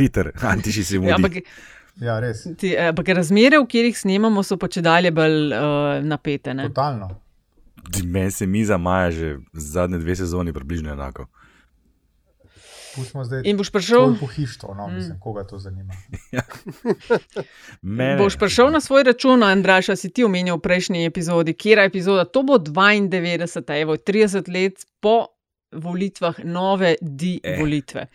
Hiter, antiši se Ja, mudi. ampak, Ja, res. ti, eh, ampak razmere, v katerih snemamo, so pa če dalje bolj uh, napete. Ne? Totalno. Meni se miza maja že zadnje dve sezoni približno enako. Pustimo zdaj In boš prišel, pohištvo, no, mislim, koga to zanima. Mene, boš prišel na svoj račun, Andraš, si ti omenil v prejšnji epizodi, kera epizoda, to bo 92, evo, 30 let po volitvah, nove di Eh. eh.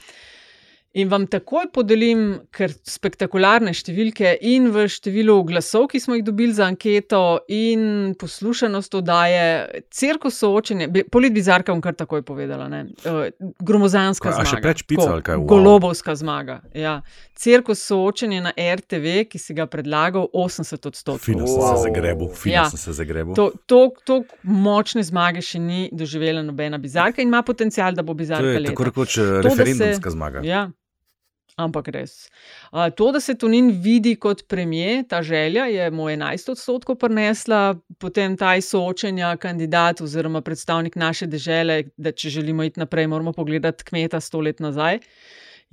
In vam takoj podelim, ker spektakularne številke in v številu glasov, ki smo jih dobili za anketo, in poslušanost oddaje, cirkus soočenje, politbizarka bom kar takoj povedala, ne, uh, gromozanska Kaj, a še zmaga. preveč pica ali kaj? Wow. Golobovska zmaga. Ja. Cirkus soočenje na RTV, ki si ga predlagal 80 odstotkov. Fino sem Wow. se zagrebil, fino Ja. sem se zagrebil. To, to, to močne zmage še ni doživela nobena bizarka in ima potencial, da bo To bizarka je leta. tako rekoč da referendumska se- zmaga. Ja, ampak res. A, to, da se Tunin vidi kot premijer, ta želja je mu 11 odstotkov prinesla, potem ta soočenja kandidat oziroma predstavnik naše dežele, da če želimo iti naprej, moramo pogledati kmeta sto let nazaj.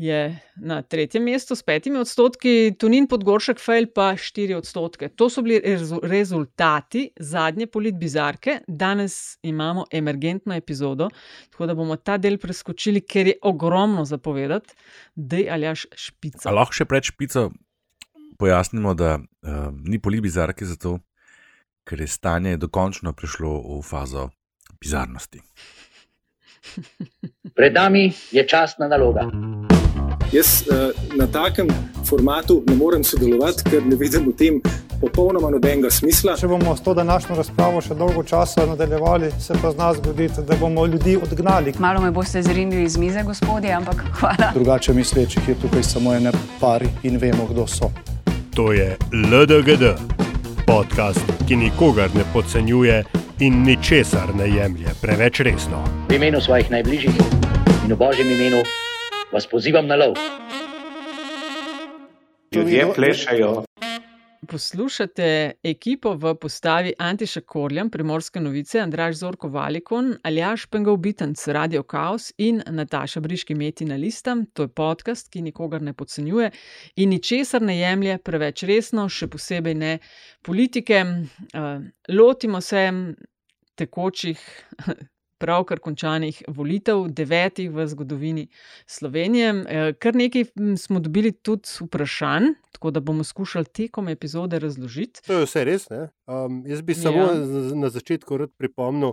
Je na tretjem mestu s petimi odstotki, Tunin Podgoršek Fejl pa štiri odstotke. To so bili rezu rezultati zadnje politbizarke. Danes imamo emergentno epizodo, tako da bomo ta del preskočili, ker je ogromno zapovedati, da je aljaš špica. A lahko še pred špico pojasnimo, da uh, ni polibizarki zato, ker je stanje dokončno prišlo v fazo bizarnosti. Pred nami je časna naloga. Jaz uh, na takem formatu ne morem sodelovati, ker ne vidim v tem popolnoma nobenega smisla. Če bomo s to današnjo razpravo še dolgo časa nadaljevali, se pa z nas zgodi, da bomo ljudi odgnali. Malo me boste zrinili iz mize, gospodje, ampak hvala. Drugače mislečih je tukaj samo ene pari in vemo, kdo so. To je LDGD, podcast, ki nikogar ne podcenjuje in ničesar ne jemlje preveč resno. V imenu svojih najbližjih in v božjem imenu vas pozivam na lov. Ljudje plešajo. Poslušate ekipo v postavi Antiša Korjam, Primorske novice, Andraš Zorko Valikon, Aljaš Pengal Bitenc, Radio Chaos in Nataša Briški Meti na listam. To je podcast, ki nikogar ne podcenjuje in ničesar ne jemlje preveč resno, še posebej ne politike. Uh, lotimo se tekočih, pravkar končanih volitev, devetih v zgodovini Slovenije. Eh, Kar nekaj m, smo dobili tudi vprašanj, tako da bomo skušali tekom epizode razložiti. To je vse res. Um, jaz bi samo Ja. na začetku rad pripomnil,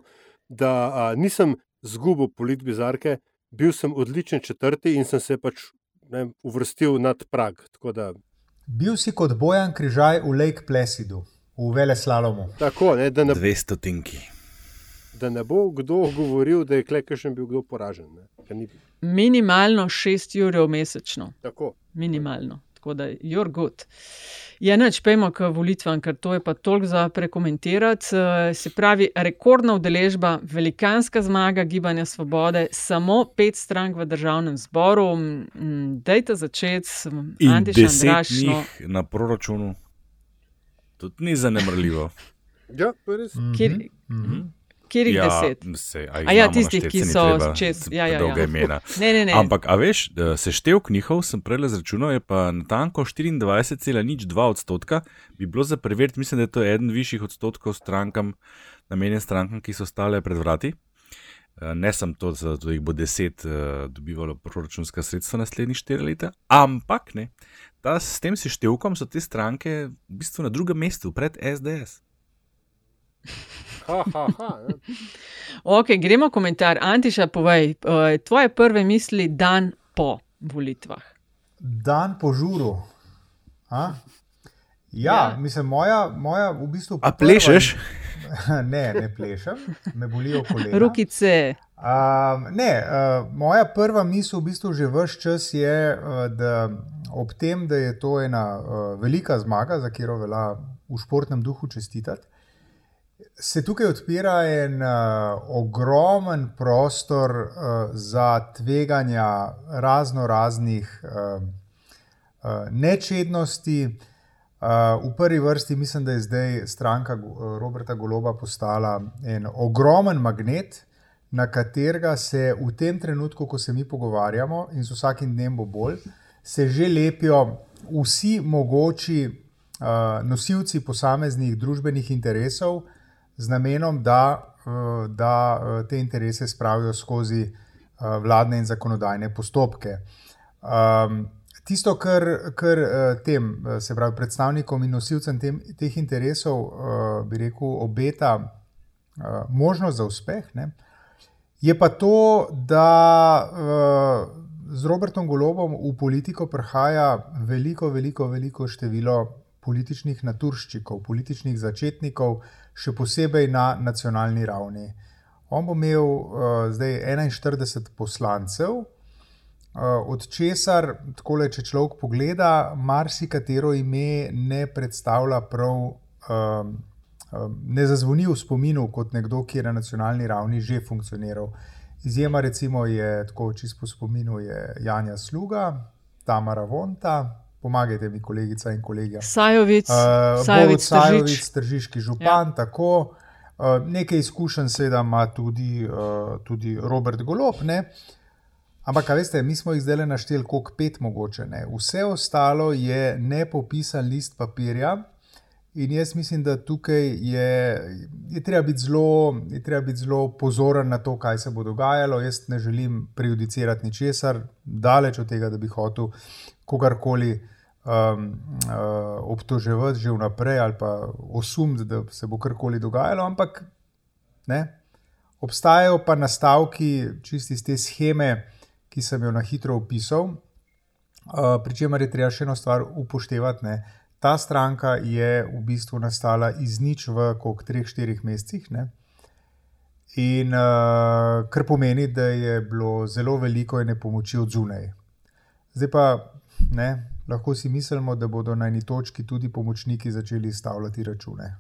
da a, nisem zgubil politbizarke, bil sem odličen četrti in sem se pač ne, uvrstil nad prag. Tako da, Bil si kot Bojan Križaj v Lake Placidu, v Vele Slalomu. tako, ne, da, ne, Dve stotinki. Da ne bo kdo govoril, da je klekešen bil kdo poražen. Ni bil. Minimalno 6 ur mesečno, Tako. minimalno. Tako da, you're good. Ja, neč pejmo k volitvam, ker to je pa toliko za prekomentirati. Eh, Se pravi, rekordna udeležba, velikanska zmaga Gibanja Svobode, samo pet strank v državnem zboru. Mm, Dajte začeti, In Antiš deset Andraš. No, na proračunu. Tudi ni zanemrljivo. Ja, to je res. kjer, Mhm. kjer jih ja, deset? Se, A ja, tistih, ki so čez. Ja, ja, Dolga ja. imena. Ne, ne, ne. Ampak, a veš, da seštevk njihov sem prej izračunal, je pa natanko 24,02 odstotka, bi bilo za preveriti, mislim, da je to eden višjih odstotkov strankam, namenjen strankam, ki so stale pred vrati. Eh, Ne sem to, da jih bo deset uh, dobivalo proračunska sredstva naslednjih štiri leta, ampak ne. Ta, s tem seštevkom so te stranke v bistvu na drugem mestu, pred SDS. Ha, ha, ha, ja. Ok, gremo komentar. Antiša, povej, eh, tvoje prve misli dan po volitvah. Dan po žuru. A? Ja, Ja. mislim, moja, moja v bistvu. A prva- plešeš? ne, ne plešem, me bolijo kolena. Rukice. Um, ne, uh, moja prva misel v bistvu že vse čas je, uh, da ob tem, da je to ena uh, velika zmaga, za katero velja v športnem duhu čestitati, se tukaj odpira en uh, ogromen prostor uh, za tveganja razno raznih uh, uh, nečednosti. Uh, v prvi vrsti mislim, da je zdaj stranka uh, Roberta Goloba postala en ogromen magnet, na katerega se v tem trenutku, ko se mi pogovarjamo, in z vsakim dnem bo bolj, se že lepijo vsi mogoči uh, nosilci posameznih družbenih interesov z namenom, da, uh, da uh, te interese spravijo skozi uh, vladne in zakonodajne postopke. Um, tisto, kar, kar tem, se pravi, predstavnikom in nosilcem tem, teh interesov, bi rekel, obeta možnost za uspeh, ne, je pa to, da. Z Robertom Golobom v politiko prihaja veliko, veliko, veliko število političnih naturščikov, političnih začetnikov, še posebej na nacionalni ravni. On bo imel uh, zdaj 41 poslancev, uh, od česar, tako le če človek pogleda, marsikatero ime ne predstavlja prav, um, um, ne zazvoni v spominu kot nekdo, ki je na nacionalni ravni že funkcioniral. Izjema recimo je, tako čisto po spominu, je Janja Sluga, Tamara Vonta, pomagajte mi, kolegica in kolega. Sajovic, uh, Sajovic, Sajovic tržiški župan, ja. tako. Uh, nekaj izkušenj seveda ima tudi, uh, tudi Robert Golop. Ne? Ampak, veste, mi smo jih zdaj našteli, koliko pet mogoče. Ne? Vse ostalo je nepopisan list papirja, In jaz mislim, da tukaj je, je, treba biti zelo, treba biti zelo pozoren na to, kaj se bo dogajalo. Jaz ne želim prejudicirati ničesar, daleč od tega, da bi hotel kogarkoli um, uh, obtoževati že vnaprej ali pa osumiti, da se bo karkoli dogajalo. Ampak ne, obstajajo pa nastavki čisti iz te scheme, ki sem jo na hitro opisal, uh, pri čemer je treba še eno stvar upoštevati. Ne, ta stranka je v bistvu nastala iz nič v koliko treh, štirih mesecih. Ne? In uh, kar pomeni, da je bilo zelo veliko ene pomoči od zunaj. Zdaj pa ne, lahko si mislimo, da bodo na eni točki tudi pomočniki začeli stavljati račune.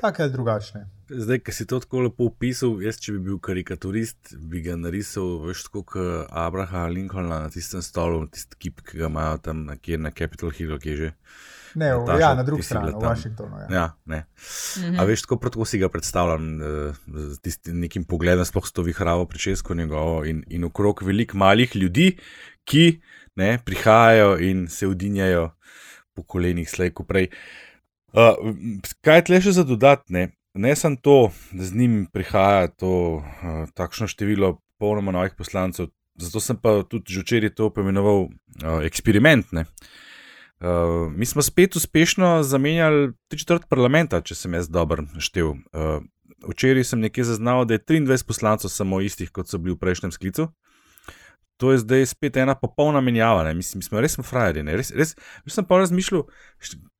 Take ali drugačne. Zdaj, ki si to tako lepo opisal, jaz, če bi bil karikaturist, bi ga narisal, veš, kot Abrahama Lincolna na tistem stolu, tisti kip, ki ga imajo tam nekje na Capitol Hillu, ki je že. Ne, Nataša, ja, na drugi strani, v Washingtonu. Ja. Ja, ne. mhm. A veš, tako prav si ga predstavljam, eh, z tistim nekim pogledom, sploh s to vihravo pričesko njegovo in, in okrog velik malih ljudi, ki ne, prihajajo in se udinjajo po kolenih slejko prej. Uh, kaj tle še za dodatne? Ne samo to, da z njim prihaja to uh, takšno število polnoma novih poslancev, zato sem pa tudi že včeraj to pomenoval uh, eksperiment. Uh, Uh, mi smo spet uspešno zamenjali tri četrt parlamenta, če sem jaz dobro štev. Uh, včeraj sem nekje zaznal, da je 23 poslancev samo istih, kot so bili v prejšnjem sklicu. To je zdaj spet ena popolna menjava. Mislim, mi smo res frajeri. Res, res, res sem pa razmišljal,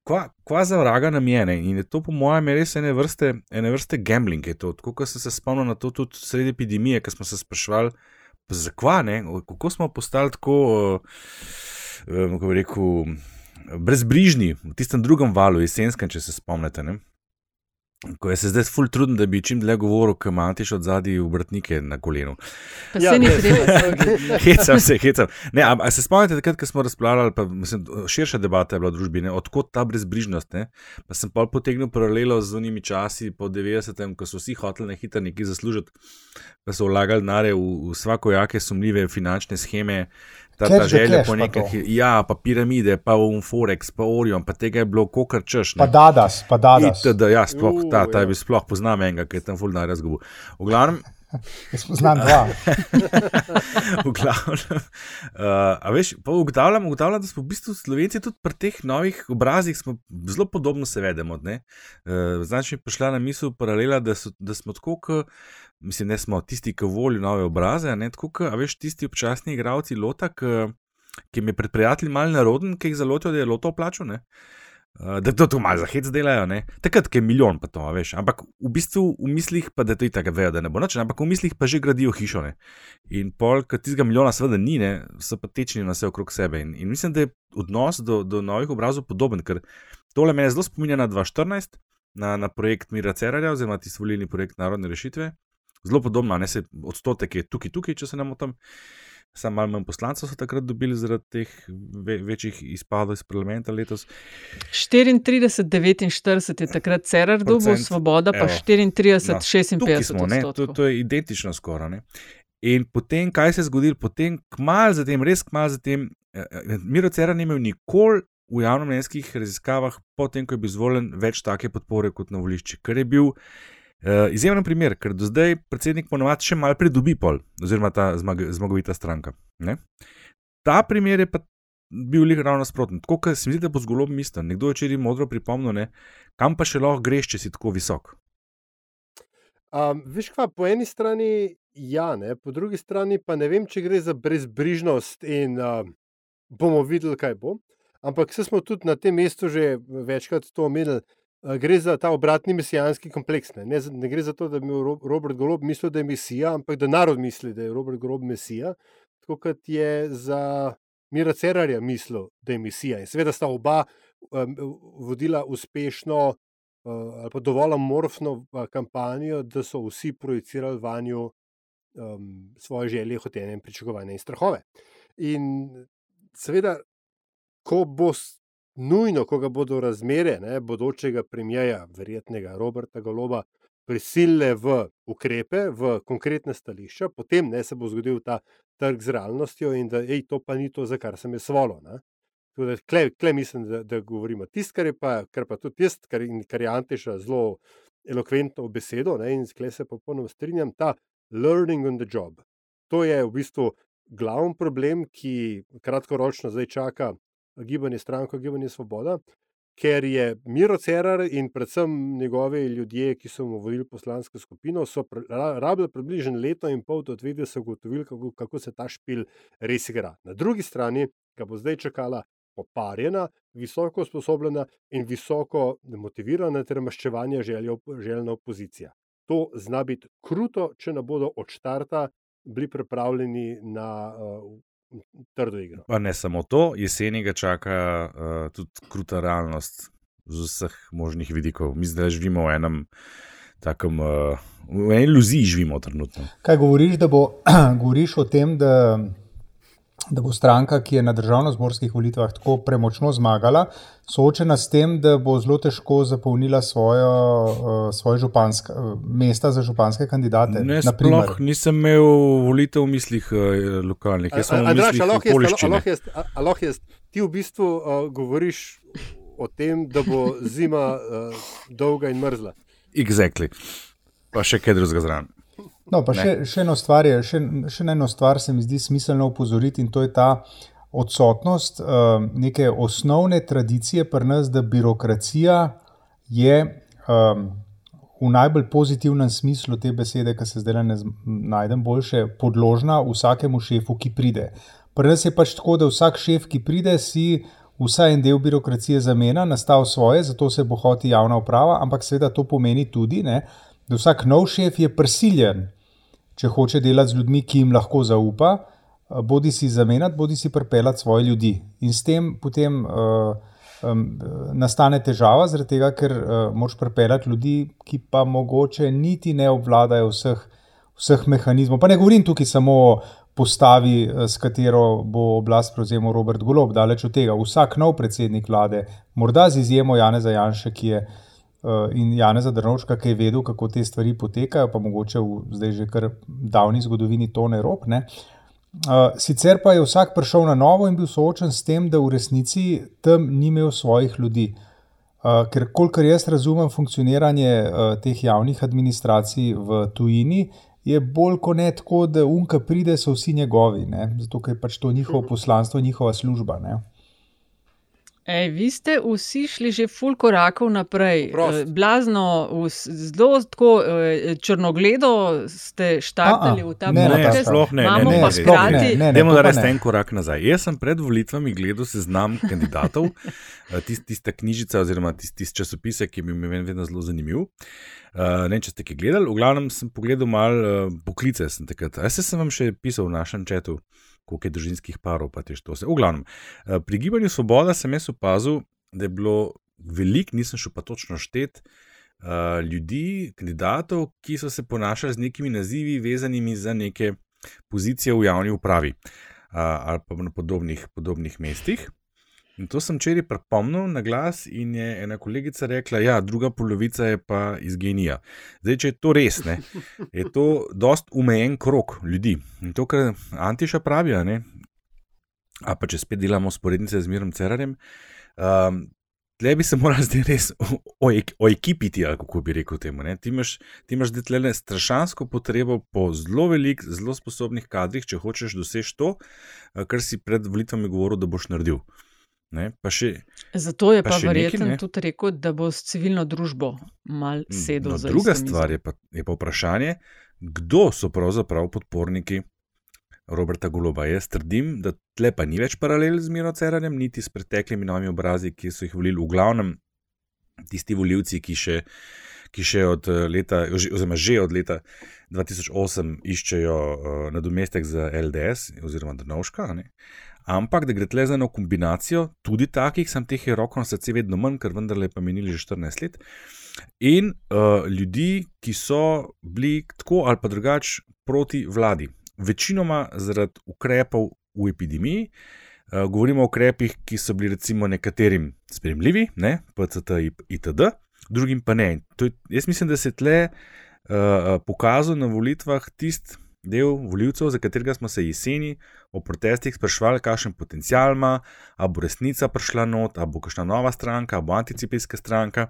kva, kva za vraga nam je. Ne? In je to, po mojem, res ene vrste, ene vrste gambling. Tako sem se spomnil na to tudi sredi epidemije, ko smo se sprašvali, zakaj, kako smo postali tako, uh, kako bi rekel brezbrižni v tistem drugem valu, jesenskem, če se spomnite. Ne? Ko je se zdaj ful trudno, da bi čim dlje govoril, ker imaš od zadaj vrtnike na kolenu. Pa ja, se ni treba. hecam se, hecam. Ne, a, a se spomnite, takrat, ko smo razpravljali, pa mislim, širša debata je bila v družbi, odkot ta brezbrižnost. Ne? Pa sem pa potegnil paralelo z unimi časi po 90-em, ko so vsi hoteli na hitro nekaj zaslužiti, pa so vlagali nare v, v svakojake sumljive finančne scheme. Ta, ta želja po nekih, ja, pa piramide, pa Unforex, pa Orion, pa tega je bilo kokar češ. Pa Dadas, pa Dadas. Itd, ja, sploh uh, ta, ta je bil sploh poznam enega, ki je tam fulno razgovoril. V glavnem. Jaz poznam dva. v glavnem. Uh, a veš, ugotavljam, ugotavljam, da smo v bistvu Slovenci tudi pri teh novih obrazih zelo podobno se vedemo. Uh, znači, prišla na misel paralela, da, so, da smo tako, kot mislim, ne smo tisti, ki volijo nove obraze, ne tako, kot veš, tisti občasni igravci lota, ki jim je pred prijatelji mal naroden, ki jih zalotijo, da je loto plačal. Da to tu malo za hec delajo, ne? takrat je milijon, pa to veš. Ampak v bistvu v mislih, pa da to tako vejo, da ne bo noč, ampak v mislih pa že gradijo hišo. Ne? In pol, ki tistega milijona seveda ni, ne? so pa tečni na vse okrog sebe. In, in mislim, da je odnos do, do novih obrazov podoben, ker tole me zelo spominja na 2014, na, na projekt Mira Cerarja, oziroma tisti volilni projekt Narodne rešitve, zelo podobno, ne se odstotek je tukaj, tukaj, če se ne motim. Sam malo manj poslancev so takrat dobili zaradi teh ve večjih izpadov iz parlamenta letos. 34, 49 je takrat Cerar dobil, Svoboda pa Evo, 34, no, 56. Smo, to, to je identično skoraj. In potem, kaj se je zgodilo, potem, kmalo zatem, res kmalo zatem, Miro Cerar ni imel nikoli v javnomnenjskih raziskavah, potem ko je bil izvoljen, več take podpore kot na volišči, ker je bil uh, izjemen primer, ker do zdaj predsednik ponovadi še malo pridobi pol, oziroma ta zmag zmagovita stranka. Ne? Ta primer je pa bil lik ravno nasproten. Tako, ker se mi zdi, da bo zgolj mislim, nekdo je včeraj modro pripomnil, ne? kam pa še lahko greš, če si tako visok. Um, Viš, kva, po eni strani ja, ne? po drugi strani pa ne vem, če gre za brezbrižnost in uh, bomo videli, kaj bo. Ampak se smo tudi na tem mestu že večkrat to omenili. Gre za ta obratni mesijanski kompleks. Ne, ne, ne gre za to, da bi Robert Golob mislil, da je mesija, ampak da narod misli, da je Robert Golob mesija. Tako kot je za Mira Cerarja mislil, da je misija. In seveda sta oba um, vodila uspešno uh, ali pa dovolj amorfno uh, kampanjo, da so vsi projicirali vanjo um, svoje želje, hotenje, pričakovanja in strahove. In seveda ko bo nujno, ko ga bodo razmere ne, bodočega premijeja, verjetnega Roberta Goloba, prisilile v ukrepe, v konkretne stališča, potem ne, se bo zgodil ta trg z realnostjo in da ej, to pa ni to, za kar sem je svolo. Klej, klej mislim, da, da govorimo. Tisto, kar je pa, kar pa tudi jaz, kar, kar je Antiša zelo elokventno besedo ne, in sklej se popolnoma strinjam, ta learning on the job. To je v bistvu glavni problem, ki kratkoročno zdaj čaka gibanje stranko, gibanje Svoboda, ker je Miro Cerar in predvsem njegovi ljudje, ki so mu vodili poslansko skupino, so rabili približno leto in pol do dveh, da so ugotovili, kako, kako se ta špil res igra. Na drugi strani ga bo zdaj čakala poparjena, visoko usposobljena in visoko motivirana ter maščevanje željna opozicija. To zna biti kruto, če ne bodo od štarta bili pripravljeni na uh, trdo igro. Pa ne samo to, jeseni ga čaka uh, tudi kruta realnost z vseh možnih vidikov. Mi zdaj živimo v enem takem, uh, v eni iluziji živimo trenutno. Kaj govoriš, da bo, govoriš o tem, da da bo stranka, ki je na državno-zborskih volitvah tako premočno zmagala, soočena s tem, da bo zelo težko zapolnila svojo, uh, svoje županske, uh, mesta za županske kandidate. Ne, sploh nisem imel volitev v mislih uh, lokalnih, jaz sem v mislih okoliščine. Aloh, ti v bistvu uh, govoriš o tem, da bo zima uh, dolga in mrzla. Exactly. Pa še kaj drugega zraven. No, pa še, še eno stvar je, še, še eno stvar se mi zdi smiselno upozoriti in to je ta odsotnost uh, neke osnovne tradicije pri nas, da birokracija je um, v najbolj pozitivnem smislu te besede, ki se zdaj ne najdem boljše, podložna vsakemu šefu, ki pride. Pri nas je pač tako, da vsak šef, ki pride, si vsaj en del birokracije zamenja, nastav svoje, zato se bo hoti javna uprava, ampak seveda to pomeni tudi, ne, da vsak nov šef je prisiljen če hoče delati z ljudmi, ki jim lahko zaupa, eh, bodi si zamenjati, bodi si pripeljati svoje ljudi. In s tem potem uh, um, nastane težava, zaradi tega, ker uh, moš pripeljati ljudi, ki pa mogoče niti ne obvladajo vseh, vseh mehanizmov. Pa ne govorim tukaj samo o postavi, s katero bo oblast prevzel Robert Golob, daleč od tega. Vsak nov predsednik vlade, morda z izjemo Janeza Janša, ki je. Eh, in Janeza Drnovška, ki je vedel, kako te stvari potekajo, pa mogoče v zdaj že kar davni zgodovini to ne rok. Ne. Uh, sicer pa je vsak prišel na novo in bil soočen s tem, da v resnici tam ni imel svojih ljudi. Uh, ker, kolikor jaz razumem funkcioniranje teh javnih administracij v tujini, je bolj kot ne tako, da unka pride, so vsi njegovi, ne? zato ker je pač to njihovo poslanstvo, njihova služba. Ne? Ej, vi ste vsi šli že ful korakov naprej. Prost. Eh, blazno, zelo tako eh, črnogledo ste štartali v ta proces. Sploh ne, ne, ne, sploh ne. ne, ne Dajmo narediti en korak nazaj. Jaz sem pred volitvami gledal seznam kandidatov, tiste tist knjižice oziroma tiste tist časopise, ki mi je meni vedno zelo zanimiv. Uh, ne, če ste ki gledali, v glavnem sem pogledal malo uh, poklice. Sem takrat, jaz sem vam še pisal v našem četu, koliko je družinskih parov, pa te štose. V glavnem, eh, pri gibanju Svoboda sem jaz opazil, da je bilo veliko, nisem šel pa točno štet, uh, ljudi, kandidatov, ki so se ponašali z nekimi nazivi, vezanimi za neke pozicije v javni upravi uh, ali pa na podobnih, podobnih mestih. In to sem včeraj pripomnil na glas, in je ena kolegica rekla, da ja, druga polovica je pa iz genija. Zdaj, če je to res, ne, je to dost umejen krok ljudi. In to, kar Antiša pravi, ne, a pa če spet delamo sporednice z Mirom Cerarjem. Um, Tle bi se morali zdaj res oekipiti, ali kako bi rekel temu. Ne? Ti imaš, ti imaš tle strašansko potrebo po zelo velikih, zelo sposobnih kadrih, če hočeš doseči to, kar si pred volitvami govoril, da boš naredil. Še, Zato je pa, pa verjetno tudi rekel, da bo s civilno družbo mal sedel no, za druga stvar je pa, je pa vprašanje, kdo so pravzaprav podporniki Roberta Goloba. Jaz trdim, da tle pa ni več paralel z Miro Cerarjem, niti s preteklimi novimi obrazi, ki so jih volili v glavnem tisti voljivci, ki še. Ki še od eh, leta, oziroma že od leta 2008 iščejo uh, nadomestek za LDS, oziroma Drnovška, ampak da gre tle za eno kombinacijo, tudi takih, sem teh je roko na srce vedno manj, ker vendarle pa menili že 14 let. In uh, ljudi, ki so bili tako ali pa drugače proti vladi, večinoma zaradi ukrepov v epidemiji. Uh, govorimo o ukrepih, ki so bili recimo nekaterim sprejemljivi, ne, PCT itd., drugim pa ne. Je, jaz mislim, da se tle uh, pokazal na volitvah tisti del voljivcev, za katerega smo se jeseni o protestih sprašvali, kakšen potencial ima, ali bo resnica prišla not, ali bo kakšna nova stranka, ali bo anticipijska stranka.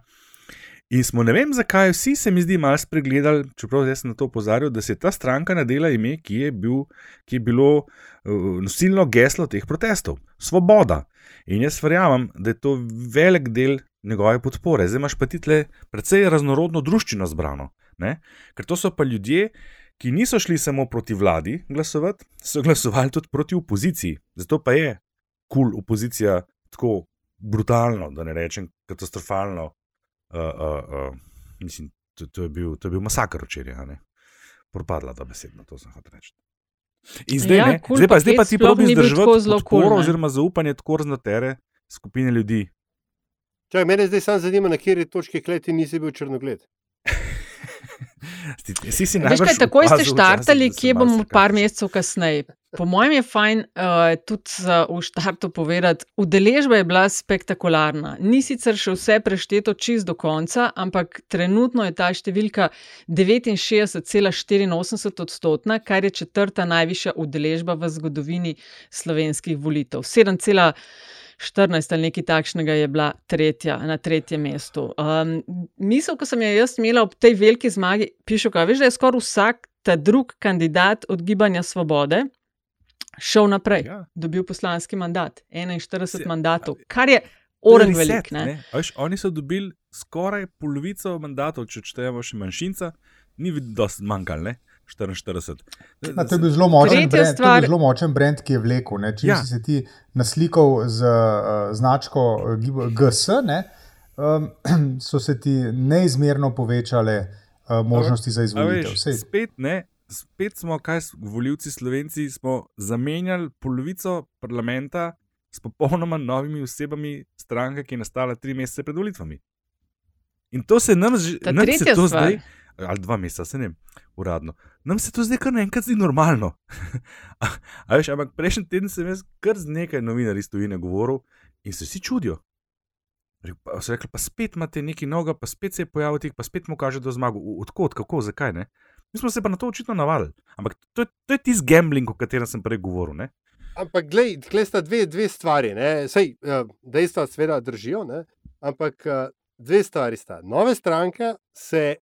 In smo ne vem, zakaj vsi se mi zdi malo spregledali, čeprav jaz sem na to opozarjal, da se je ta stranka nadela ime, ki je, bil, ki je bilo uh, nosilno geslo teh protestov - Svoboda. In jaz verjamem, da je to velik del njegove podpore. Zdaj imaš pa ti tle precej raznorodno družščino zbrano. Ne? Ker to so pa ljudje, ki niso šli samo proti vladi glasovati, so glasovali tudi proti opoziciji. Zato pa je kul cool opozicija tako brutalno, da ne rečem katastrofalno uh, uh, uh, mislim, to, to, je bil, to je bil masakr včeraj, propadla ta beseda, to sem hotel reči. In zdaj, ja, cool zdaj, pa, zdaj pa ti probi zdržati podporo cool, oziroma zaupanje tako raznotere skupine ljudi. Čaj, mene zdaj samo zanima, na kateri točki kleti nisi bil črnogled. Si si najbolj. Veš, kaj, takoj ste štartali, kje bomo par mesecev kasneje. Po mojem je fajn uh, tudi uh, v štartu povedati, udeležba je bila spektakularna. Ni sicer še vse prešteto čist do konca, ampak trenutno je ta številka 69,84 odstotna, kar je četrta najvišja udeležba v zgodovini slovenskih volitev. 14 ali nekaj takšnega je bila tretja, na tretjem mestu. Um, misel, ko sem jo jaz imela ob tej veliki zmagi, piše, da je skoraj vsak ta drug kandidat od Gibanja Svobode šel naprej, ja. dobil poslanski mandat, 41 Se, mandatov, kar je oren velik. Oni so dobili skoraj polovico mandatov, če štejemo še manjšinca, ni so manjkali. 44. Na, to je bil zelo močen, brand, stvar... bil zelo močen brand, ki je vlekel. Ne? Če ja. si se ti naslikal z uh, značko uh, GS, ne, um, so se ti neizmerno povečale uh, možnosti za izvolitev. Spet, ne, spet smo, kaj voljivci Slovenci, smo zamenjali polovico parlamenta s popolnoma novimi osebami stranke, ki je nastala tri mesece pred volitvami. In to se nam že zdaj, ali dva meseca, se ne vem uradno. Nam se to zdaj kar naenkrat zdi normalno. a veš, ampak prejšnji teden sem jaz kar z nekaj novinarji iz tujine govoril in se vsi čudijo. Pa so rekli, pa spet imate nekaj novega, pa spet se je pojavil tih, pa spet mu kaže do zmaga. Odkot, kako, zakaj ne? Mi smo se pa na to očitno navadili. Ampak to je, to je tisti gambling, o katerem sem prej govoril. Ne? Ampak, glej, glej sta dve, dve stvari. Sej, uh, dejstva seveda držijo, ne? ampak uh, dve stvari sta. Nove stranke se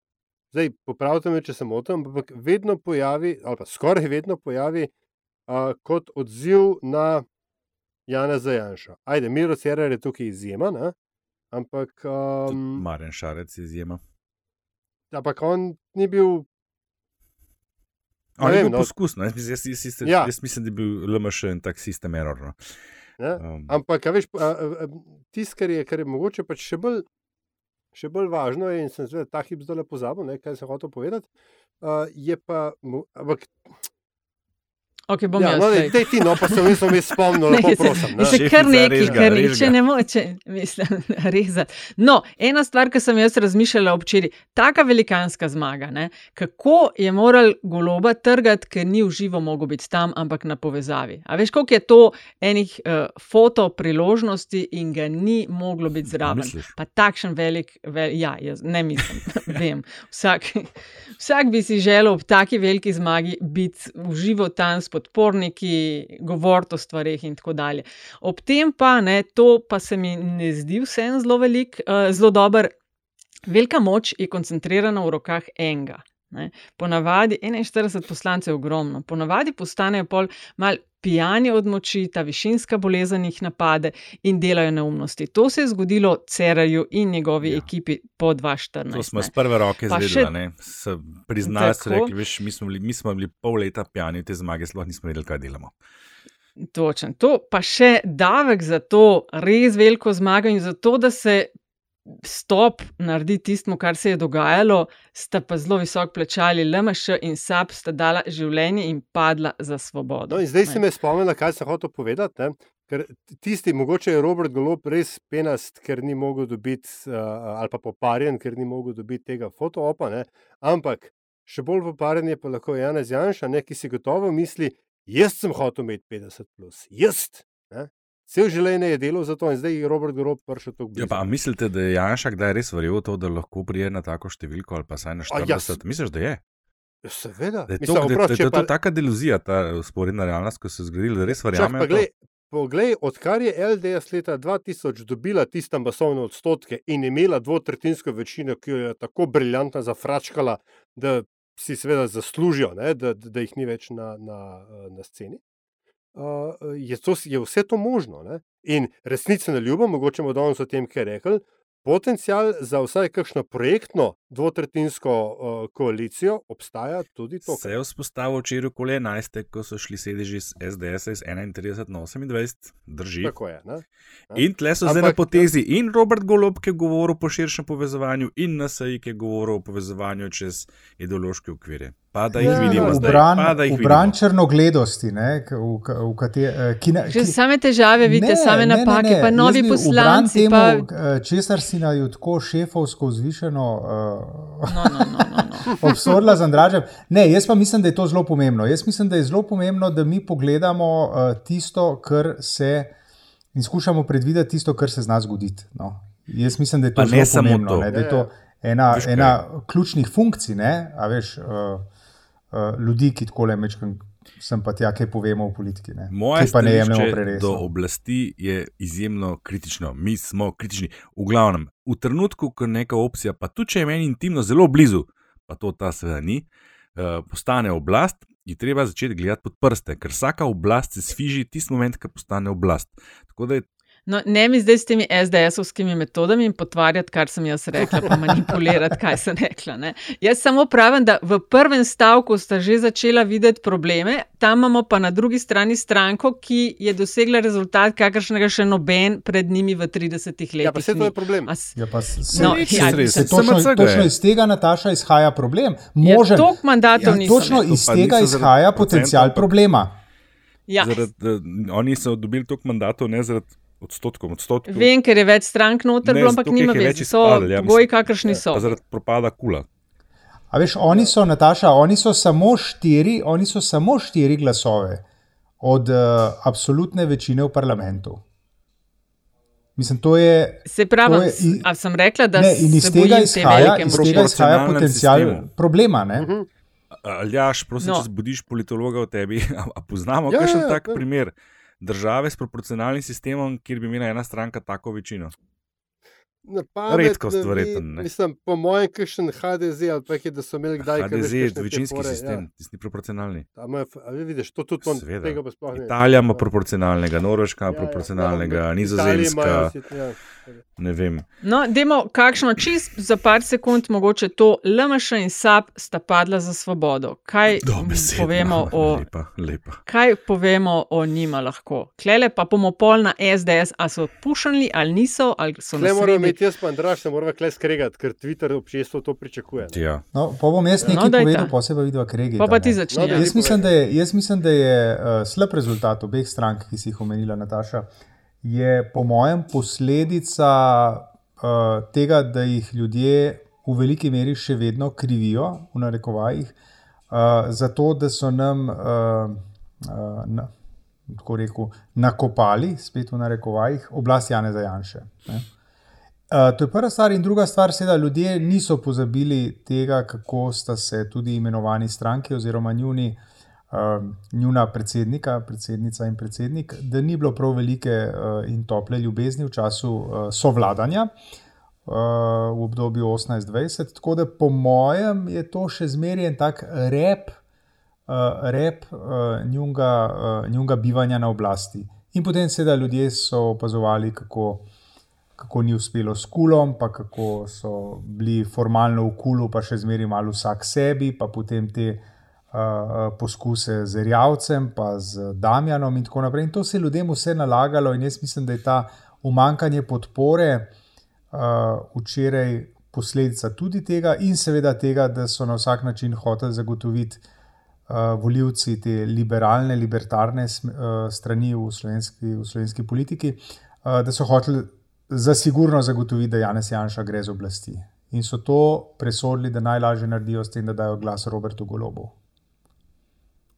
zdaj popravite me, če se motim, ampak vedno pojavi, ali pa skoraj vedno pojavi uh, kot odziv na Jana Zajanša. Ajde, Miro Cerar je tukaj izjema, ne? ampak. Um, Maren Šarec je izjema. Ampak on ni bil. On je bil no, poskus, no. jaz, jaz, jaz, jaz, ja. jaz mislim, da je bil LMŠ in tak sistem error. No. Um. Ampak, veš, tisto, kar, kar je mogoče pač še bolj še bolj važno je, in sem zdaj ta hip zdaj lepo pozabil, kaj se hoče povedati, uh, je pa. Ampak, Okay, bom ja. No, dej ti, no, pa se mi smo spomnili, da je to še kar nekaj, kar niče ne moče, mislim, rezati. No, ena stvar, ki sem jaz razmišljala včeraj, taka velikanska zmaga, ne? kako je moral goloba trgati, ker ni v živo mogel biti tam, ampak na povezavi. A veš, koliko je to enih uh, foto priložnosti in ga ni moglo biti zraven. Pa takšen velik, vel, ja, jaz ne mislim, vem. Vsak, vsak bi si želel ob taki veliki zmagi biti v živo tam s podporniki, govoriti o stvarih in tako dalje. Ob tem pa, ne, to pa se mi ne zdi vsem zelo velik, uh, zelo dober. Velika moč je koncentrirana v rokah enega. Ne. Ponavadi 41 poslancev je ogromno, ponavadi postanejo pol mal pijani od moči, ta višinska bolezen jih napade in delajo neumnosti. To se je zgodilo Cerarju in njegovi ja. ekipi po 2014. To smo iz prve roke zvedeli, še... priznali so rekli, veš, mi smo, bili, mi smo bili pol leta pijani te zmage, sploh nismo vedeli, kaj delamo. Točen. To pa še davek za to res veliko zmago in za to, da se stop naredi tistmu, kar se je dogajalo, sta pa zelo visok plačali LMŠ in SAP, sta dala življenje in padla za svobodo. No, zdaj se me spomnila, kaj sem hotel povedati. Ne? Ker tisti, mogoče je Robert Golob res penast, ker ni mogel dobiti, uh, ali pa poparjen, ker ni mogel dobiti tega fotoopa. Ne? Ampak še bolj poparjen je pa lahko Janez Janša, ne? ki si gotovo misli, jaz sem hotel imeti 50, plus, jaz. Ne? Vse življenje je delal za to in zdaj je Robert Grob prišel tako blizu. Ja, pa mislite, da je Janša kdaj res verjel v to, da lahko prije na tako številko ali pa saj na 40? Ja, Misliš, da je? Ja, seveda. Da je to, Mislim, da, da, da je to pa... taka deluzija, ta sporedna realnost, ko se je zgodila, da res verjamem. Poglej, odkar je LDS leta 2000 dobila tiste ambasovne odstotke in imela dvotretinsko večino, ki jo je tako briljantno zafračkala, da si seveda zaslužijo, ne, da, da jih ni več na, na, na sceni je, to, je vse to možno. Ne? In resnici na ljubo, mogoče bomo danes o tem kaj rekli, potencial za vsaj kakšno projektno dvotretinsko uh, koalicijo obstaja tudi to. Se je vzpostavil včeraj okoli 11, ko so šli sedeži iz SDS iz 31 na 28, drži. Tako je. Ne? In tle so zdaj na potezi in Robert Golob, ki je govoril o širšem povezovanju, in NSA, ki je govoril o povezovanju čez ideološke okvire. Pa da jih ja, vidimo, v bran, da jih vidimo. črnogledosti. Ne, v, v kate, eh, ki ne, ki, same težave, vidite, ne, same napake, ne, ne, ne. pa novi poslanci. Temu, pa... Eh, česar si na ju tako šefovsko zvišeno uh, no, no, no, no, no. obsodila z Andražem. Ne, jaz pa mislim, da je to zelo pomembno. Jaz mislim, da je zelo pomembno, da mi pogledamo uh, tisto, kar se in skušamo predvideti tisto, kar se zna zgoditi. No. Jaz mislim, da je to pa zelo pomembno. To. Ne, da je to ena, ena ključnih funkcij, ne, a veš. Uh, uh, ljudi, ki tako le mečkam. Sem pa tja, kaj povemo o politiki. Ne? Moje stališče do oblasti je izjemno kritično. Mi smo kritični. V glavnem, v trenutku, ko neka opcija, pa tudi če je meni intimno zelo blizu, pa to ta seveda ni, uh, postane oblast, je treba začeti gledati pod prste, ker vsaka oblast se sfiži tisti moment, ko postane oblast. Tako da je No, ne mi zdaj s temi SDS-ovskimi metodami in potvarjati, kar sem jaz rekla, pa manipulirati, kaj sem rekla. Ne. Jaz samo pravim, da v prvem stavku sta že začela videti probleme, tam imamo pa na drugi strani stranko, ki je dosegla rezultat, kakršnega še noben pred njimi v 30 letih. Ja, pa vse to je problem. As... Ja, pa se, no, se, ja, se, se, točno, točno iz tega, Nataša, izhaja problem. Ja, Možen, ja, mandatov ja, točno iz tega izhaja potencial problema. Ja. Zaradi, da, oni so dobili toliko mandatov, ne zaradi odstotkom. odstotkom. Vem, ker je več strank noter, ne, ampak nima več. So ja, pogoji, kakršni so. Zaradi propada kula. A veš, oni so, Nataša, oni so samo štiri, oni so samo štiri glasove od uh, absolutne večine v parlamentu. Mislim, to je. Se pravi, ali sem rekla, da ne, iz tega izhaja, iz tega izhaja potencial sistemu. problema. Uh -huh. Aljaš, prosim, no. če zbudiš politologa v tebi, a poznamo ja, kakšen ja, tak ja. primer države s proporcionalnim sistemom, kjer bi imela ena stranka tako večino. Redko stvariten. Mislim, po mojem, kakšen HDZ ali pa je, da so imeli kdaj kaj. HDZ je večinski pore, sistem, ja. tisti proporcionalni. Ali vidiš, to tudi on, tega pa sploh ne. Italija ima proporcionalnega, Norveška ima ja, proporcionalnega, ja, ja, Nizozemska. Ne vem. No, demo, kakšno čist za par sekund, mogoče to LMŠ in SAP sta padla za svobodo. Kaj besedno, povemo o lepa, lepa. Kaj povemo o njima lahko? Klele pa bomo pol na SDS, a so pušali ali niso, ali so ne imeti jaz, pa Andraš, se moramo kle skregati, ker Twitter občestvo to pričakuje. Ja. No, pa bom jaz nekaj no, povedal, posebej videl, kregi. Pa pa ti začni. No, jaz, mislim, je, jaz mislim, da je uh, slab rezultat obeh strank, ki si jih omenila, Nataša, je po mojem posledica uh, tega, da jih ljudje v veliki meri še vedno krivijo, v narekovajih, uh, zato da so nam. Uh, uh, na, Tako rekel, nakopali, spet v narekovajih, oblast Jana Zajanša. Eh, to je prva stvar, in druga stvar, da ljudje niso pozabili tega, kako sta se tudi imenovani stranki oziroma njuni uh, njuna predsednika, predsednica in predsednik, da ni bilo prav velike in tople ljubezni v času sovladanja. V obdobju 18-20, tako da po mojem je to še zmeraj en tak rep, rep njunega bivanja na oblasti. In potem, seveda, ljudje so opazovali, kako, kako ni uspelo s kulom, pa kako so bili formalno v kulu, pa še zmeraj malo vsak sebi, pa potem te uh, poskuse z Rjavcem, pa z Damjanom in tako naprej. In to se je ljudem vse nalagalo, in jaz mislim, da je ta umankanje podpore uh, včeraj posledica tudi tega, in seveda tega, da so na vsak način hoteli zagotoviti uh, volivci te liberalne, libertarne uh, strani v slovenski, v slovenski politiki, uh, da so hoteli za sigurno zagotoviti, da Janes Janša gre z oblasti. In so to presodili, da najlažje naredijo s tem, da dajo glas Robertu Golobu.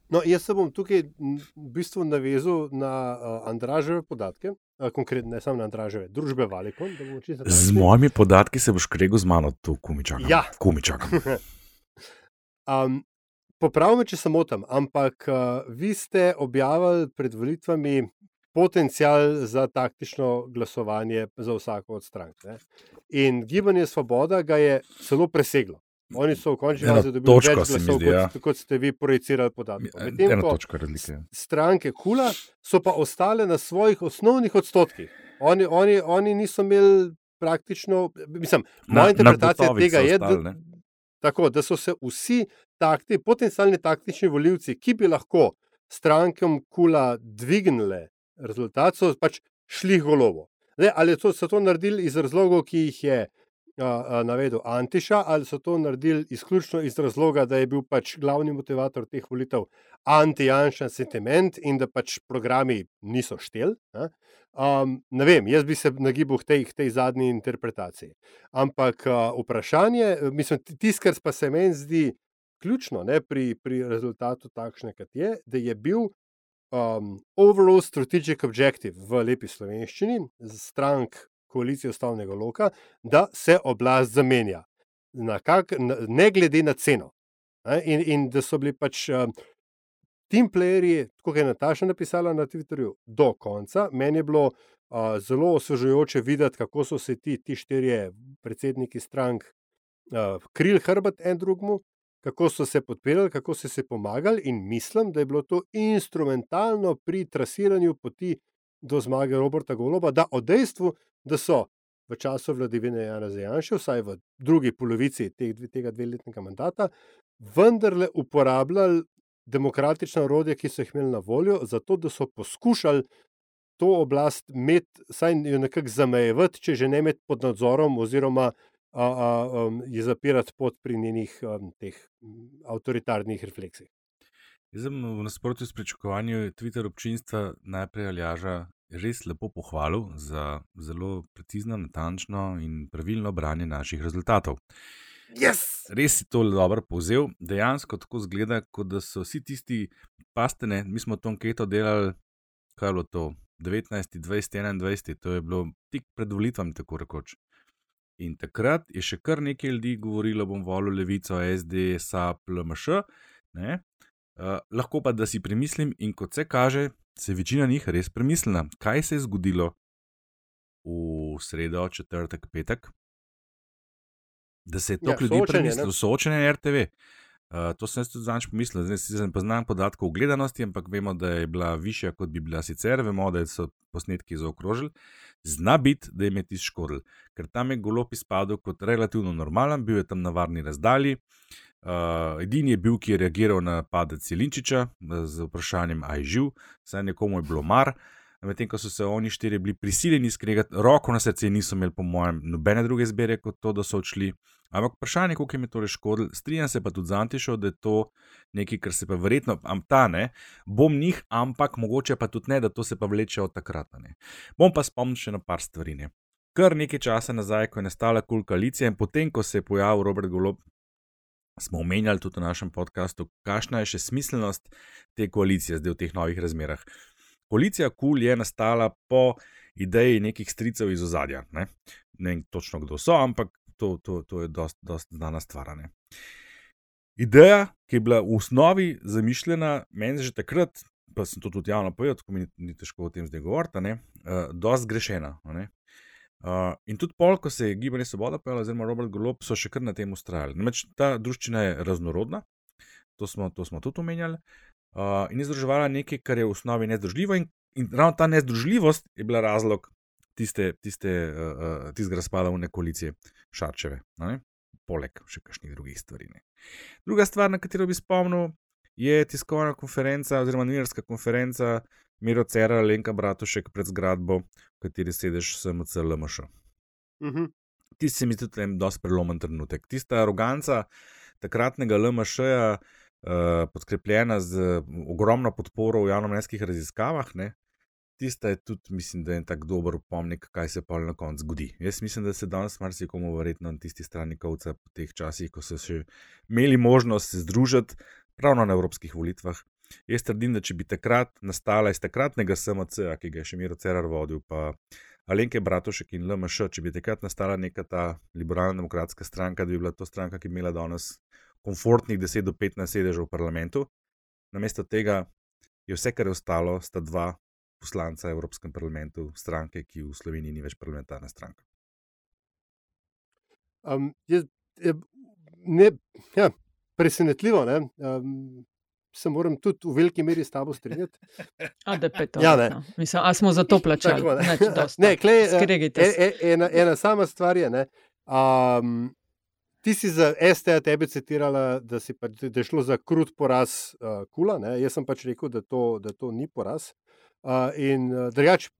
No, jaz se bom tukaj v bistvu navezal na uh, Andraževe podatke, uh, konkretno ne samo na Andraževe, družbe Valikon. Z mojimi podatki se boš kregel z mano, tu kumičak. Ja, kumičak. um, Popravim, če se motim, ampak uh, vi ste objavili pred volitvami potencial za taktično glasovanje za vsako od strank. Ne? In gibanje Svoboda ga je celo preseglo. Oni so v končni fazi dobili več glasov, zdi, ja. kot, kot ste vi projicirali podatke. Medtem ko ja. stranke Kula so pa ostale na svojih osnovnih odstotkih. Oni, oni, oni niso imeli praktično, mislim, moja interpretacija tega je, da, tako, da so se vsi takti, potencialni taktični voljivci, ki bi lahko strankam kula dvignile rezultat, so pač šli golovo. Zdaj, ali so, so to naredili iz razlogov, ki jih je a, a, navedel Antiša, ali so to naredili izključno iz razloga, da je bil pač glavni motivator teh volitev anti-janšen sentiment in da pač programi niso štel. Um, ne vem, jaz bi se nagibal k tej, k tej zadnji interpretaciji. Ampak uh, vprašanje, mislim, tisto, kar pa se meni zdi ključno ne, pri, pri rezultatu takšne, kot je, da je bil um, overall strategic objective v lepi slovenščini, strank koalicije ustavnega loka, da se oblast zamenja, kak, ne glede na ceno. In, in da so bili pač um, team playerji, kot je Nataša napisala na Twitterju, do konca. Meni je bilo uh, zelo osvežujoče videti, kako so se ti, ti štirje predsedniki strank uh, krili hrbet en drugemu, kako so se podpirali, kako so se pomagali, in mislim, da je bilo to instrumentalno pri trasiranju poti do zmage Roberta Goloba, da o dejstvu, da so v času vladavine Jana Zajanša, vsaj v drugi polovici tega dveletnega mandata, vendarle uporabljali demokratična orodja, ki so jih imeli na voljo, zato da so poskušali. To oblast imeti, saj jo nekako zamejevati, če že ne imeti pod nadzorom, oziroma a, a, um, je zapirati pot pri njenih um, teh avtoritarnih refleksih. Jaz sem v nasprotju s pričakovanjem Twitter občinstva najprej Aljaža res lepo pohvalil za zelo precizno, natančno in pravilno branje naših rezultatov. Yes! Res si to dobro povzel. Dejansko tako zgleda, kot da so vsi tisti pastene, mi smo to anketo delali, kaj je bilo to, 19, 20, 21, to je bilo tik pred volitvami, tako rekoč. In takrat je še kar nekaj ljudi govorilo, bom volil levico, SD, SAP, LMŠ. Uh, lahko pa da si premislim, in kot se kaže, se je večina njih res premislila, kaj se je zgodilo v sredo, četrtek, petek. Da se je to ja, ljudi premislilo, soočenje RTV. Uh, to sem tudi zadnjič pomislil, zdaj si ne poznam podatkov o gledanosti, ampak vemo, da je bila višja, kot bi bila sicer, vemo, da so posnetki zaokrožili. Zna biti, da je ti škodil, ker tam je golop izpadel kot relativno normalen, bil je tam na varni razdalji. Uh, edini je bil, ki je reagiral na padec Jelinčiča z vprašanjem, aj živ, saj nekomu je bilo mar. Medtem ko so se oni štiri bili prisiljeni skregati, roko na srce niso imeli, po mojem, nobene druge izbire kot to, da so odšli. Ampak vprašanje, koliko jim je to torej škodilo, strinjam se pa tudi z Antišo, da je to nekaj, kar se pa verjetno, ta ne, bom njih, ampak mogoče pa tudi ne, da to se pa vleče od takrat. Ne. Bom pa spomnil še na par stvari. Ne. Kar nekaj časa nazaj, ko je nastala kul koalicija in potem, ko se je pojavil Robert Golob, smo omenjali tudi v našem podkastu, kakšna je še smiselnost te koalicije zdaj v teh novih razmerah. Koalicija kul je nastala po ideji nekih stricev iz ozadja. Ne, ne vem točno, kdo so, ampak to, to, to je dosta znana stvar. ideja, ki je bila v osnovi zamišljena, meni že takrat, pa sem to tudi javno povedal, tako mi ni, ni težko o tem zdaj govoriti, uh, dosti zgrešena. Uh, in tudi pol, ko se je gibanje Svoboda pojavilo, oziroma Robert Golob, so še kar na tem ustrajali. Namreč ta družščina je raznorodna, to smo, to smo tudi omenjali, uh, in je združevala nekaj, kar je v osnovi nezdružljivo, in, in ravno ta nezdružljivost je bila razlog tiste, tiste, uh, tistega razpada v nekolici Šarčeve, ne? poleg še kakšnih drugih stvari. Ne? Druga stvar, na katero bi spomnil, je tiskovna konferenca oziroma novinarska konferenca Miro Cera, Lenka Bratušek pred zgradbo, v kateri sediš SMC LMŠ. Uh -huh. Ti se mi zdi tudi prelomen trenutek. Tista aroganca takratnega LMŠ-ja, uh, podkrepljena z ogromno podporo v javnomnenjskih raziskavah, ne, tista je tudi, mislim, da je en tak dober upomnik, kaj se pa na koncu zgodi. Jaz mislim, da se danes marsikomu verjetno na tisti strani kovca po teh časih, ko so še imeli možnost se združiti, ravno na evropskih volitvah. Jaz trdim, da če bi takrat nastala iz takratnega SMC, ki ga je še Miro Cerar vodil, pa Alenke Bratušek in LMŠ, če bi takrat nastala neka ta liberalno-demokratska stranka, da bi bila to stranka, ki bi imela danes komfortnih 10 do 15 sedežev v parlamentu. Namesto tega je vse, kar je ostalo, sta dva poslanca v Evropskem parlamentu, stranke, ki v Sloveniji ni več parlamentarna stranka. Um, je, je, ne, ja, presenetljivo. Ne? Um, se moram tudi v veliki meri s tabo strinjati. A, to, ja, ne. Mislim, a smo za to plačali? Tako, ne. Neč, ne, klej, e, e, ena, ena sama stvar je. Um, ti si za STA tebe citirala, da, pa, da je šlo za krut poraz uh, kula. Ne? Jaz sem pač rekel, da to, da to ni poraz. Uh, in uh, drugače,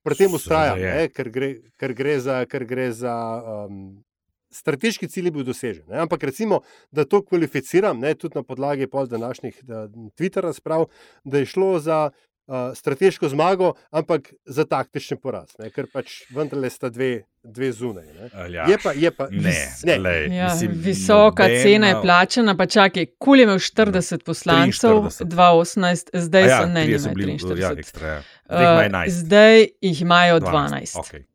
pri tem ustrajam, ker, ker gre za, ker gre za um, strateški cilj bil dosežen. Ne? Ampak recimo, da to kvalificiram, ne, tudi na podlagi današnjih Twitter razprav, da je šlo za uh, strateško zmago, ampak za taktični poraz, ne? ker pač vendarle sta dve. Dve zunaj. Ja. Je pa, je pa, ne, ne. Lej, ja, mislim, visoka nobeno... cena je plačena, pa čakaj, kul je imel 40 poslancev, 2018, zdaj ja, so ne, ne, 43. Ja, ekstra, ja. uh, zdaj jih imajo 12. 12. Okay.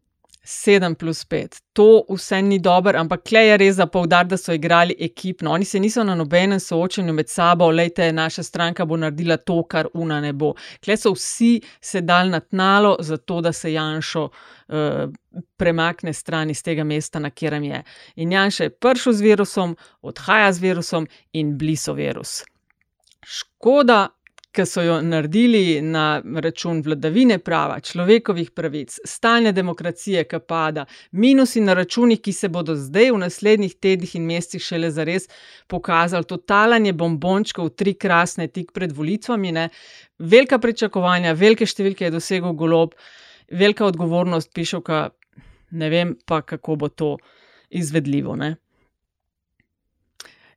7 plus 5. To vse ni dobro, ampak klej je res za povdar, da so igrali ekipno. Oni se niso na nobenem soočenju med sabo, lejte, naša stranka bo naredila to, kar una ne bo. Klej so vsi sedali na tnalo, zato da se Janšo uh, premakne stran iz tega mesta, na katerem je. In Janš je prišel z virusom, odhaja z virusom in bliso virus. Škoda, ki so jo naredili na račun vladavine prava, človekovih pravic, stalne demokracije, ki pada, minusi na računih, ki se bodo zdaj v naslednjih tednih in mesecih šele zares pokazali, totalanje bombončkov, tri krasne tik pred volitvami, ne? velika pričakovanja, velike številke je dosegel golob, velika odgovornost pišoka, ne vem pa, kako bo to izvedljivo. Ne?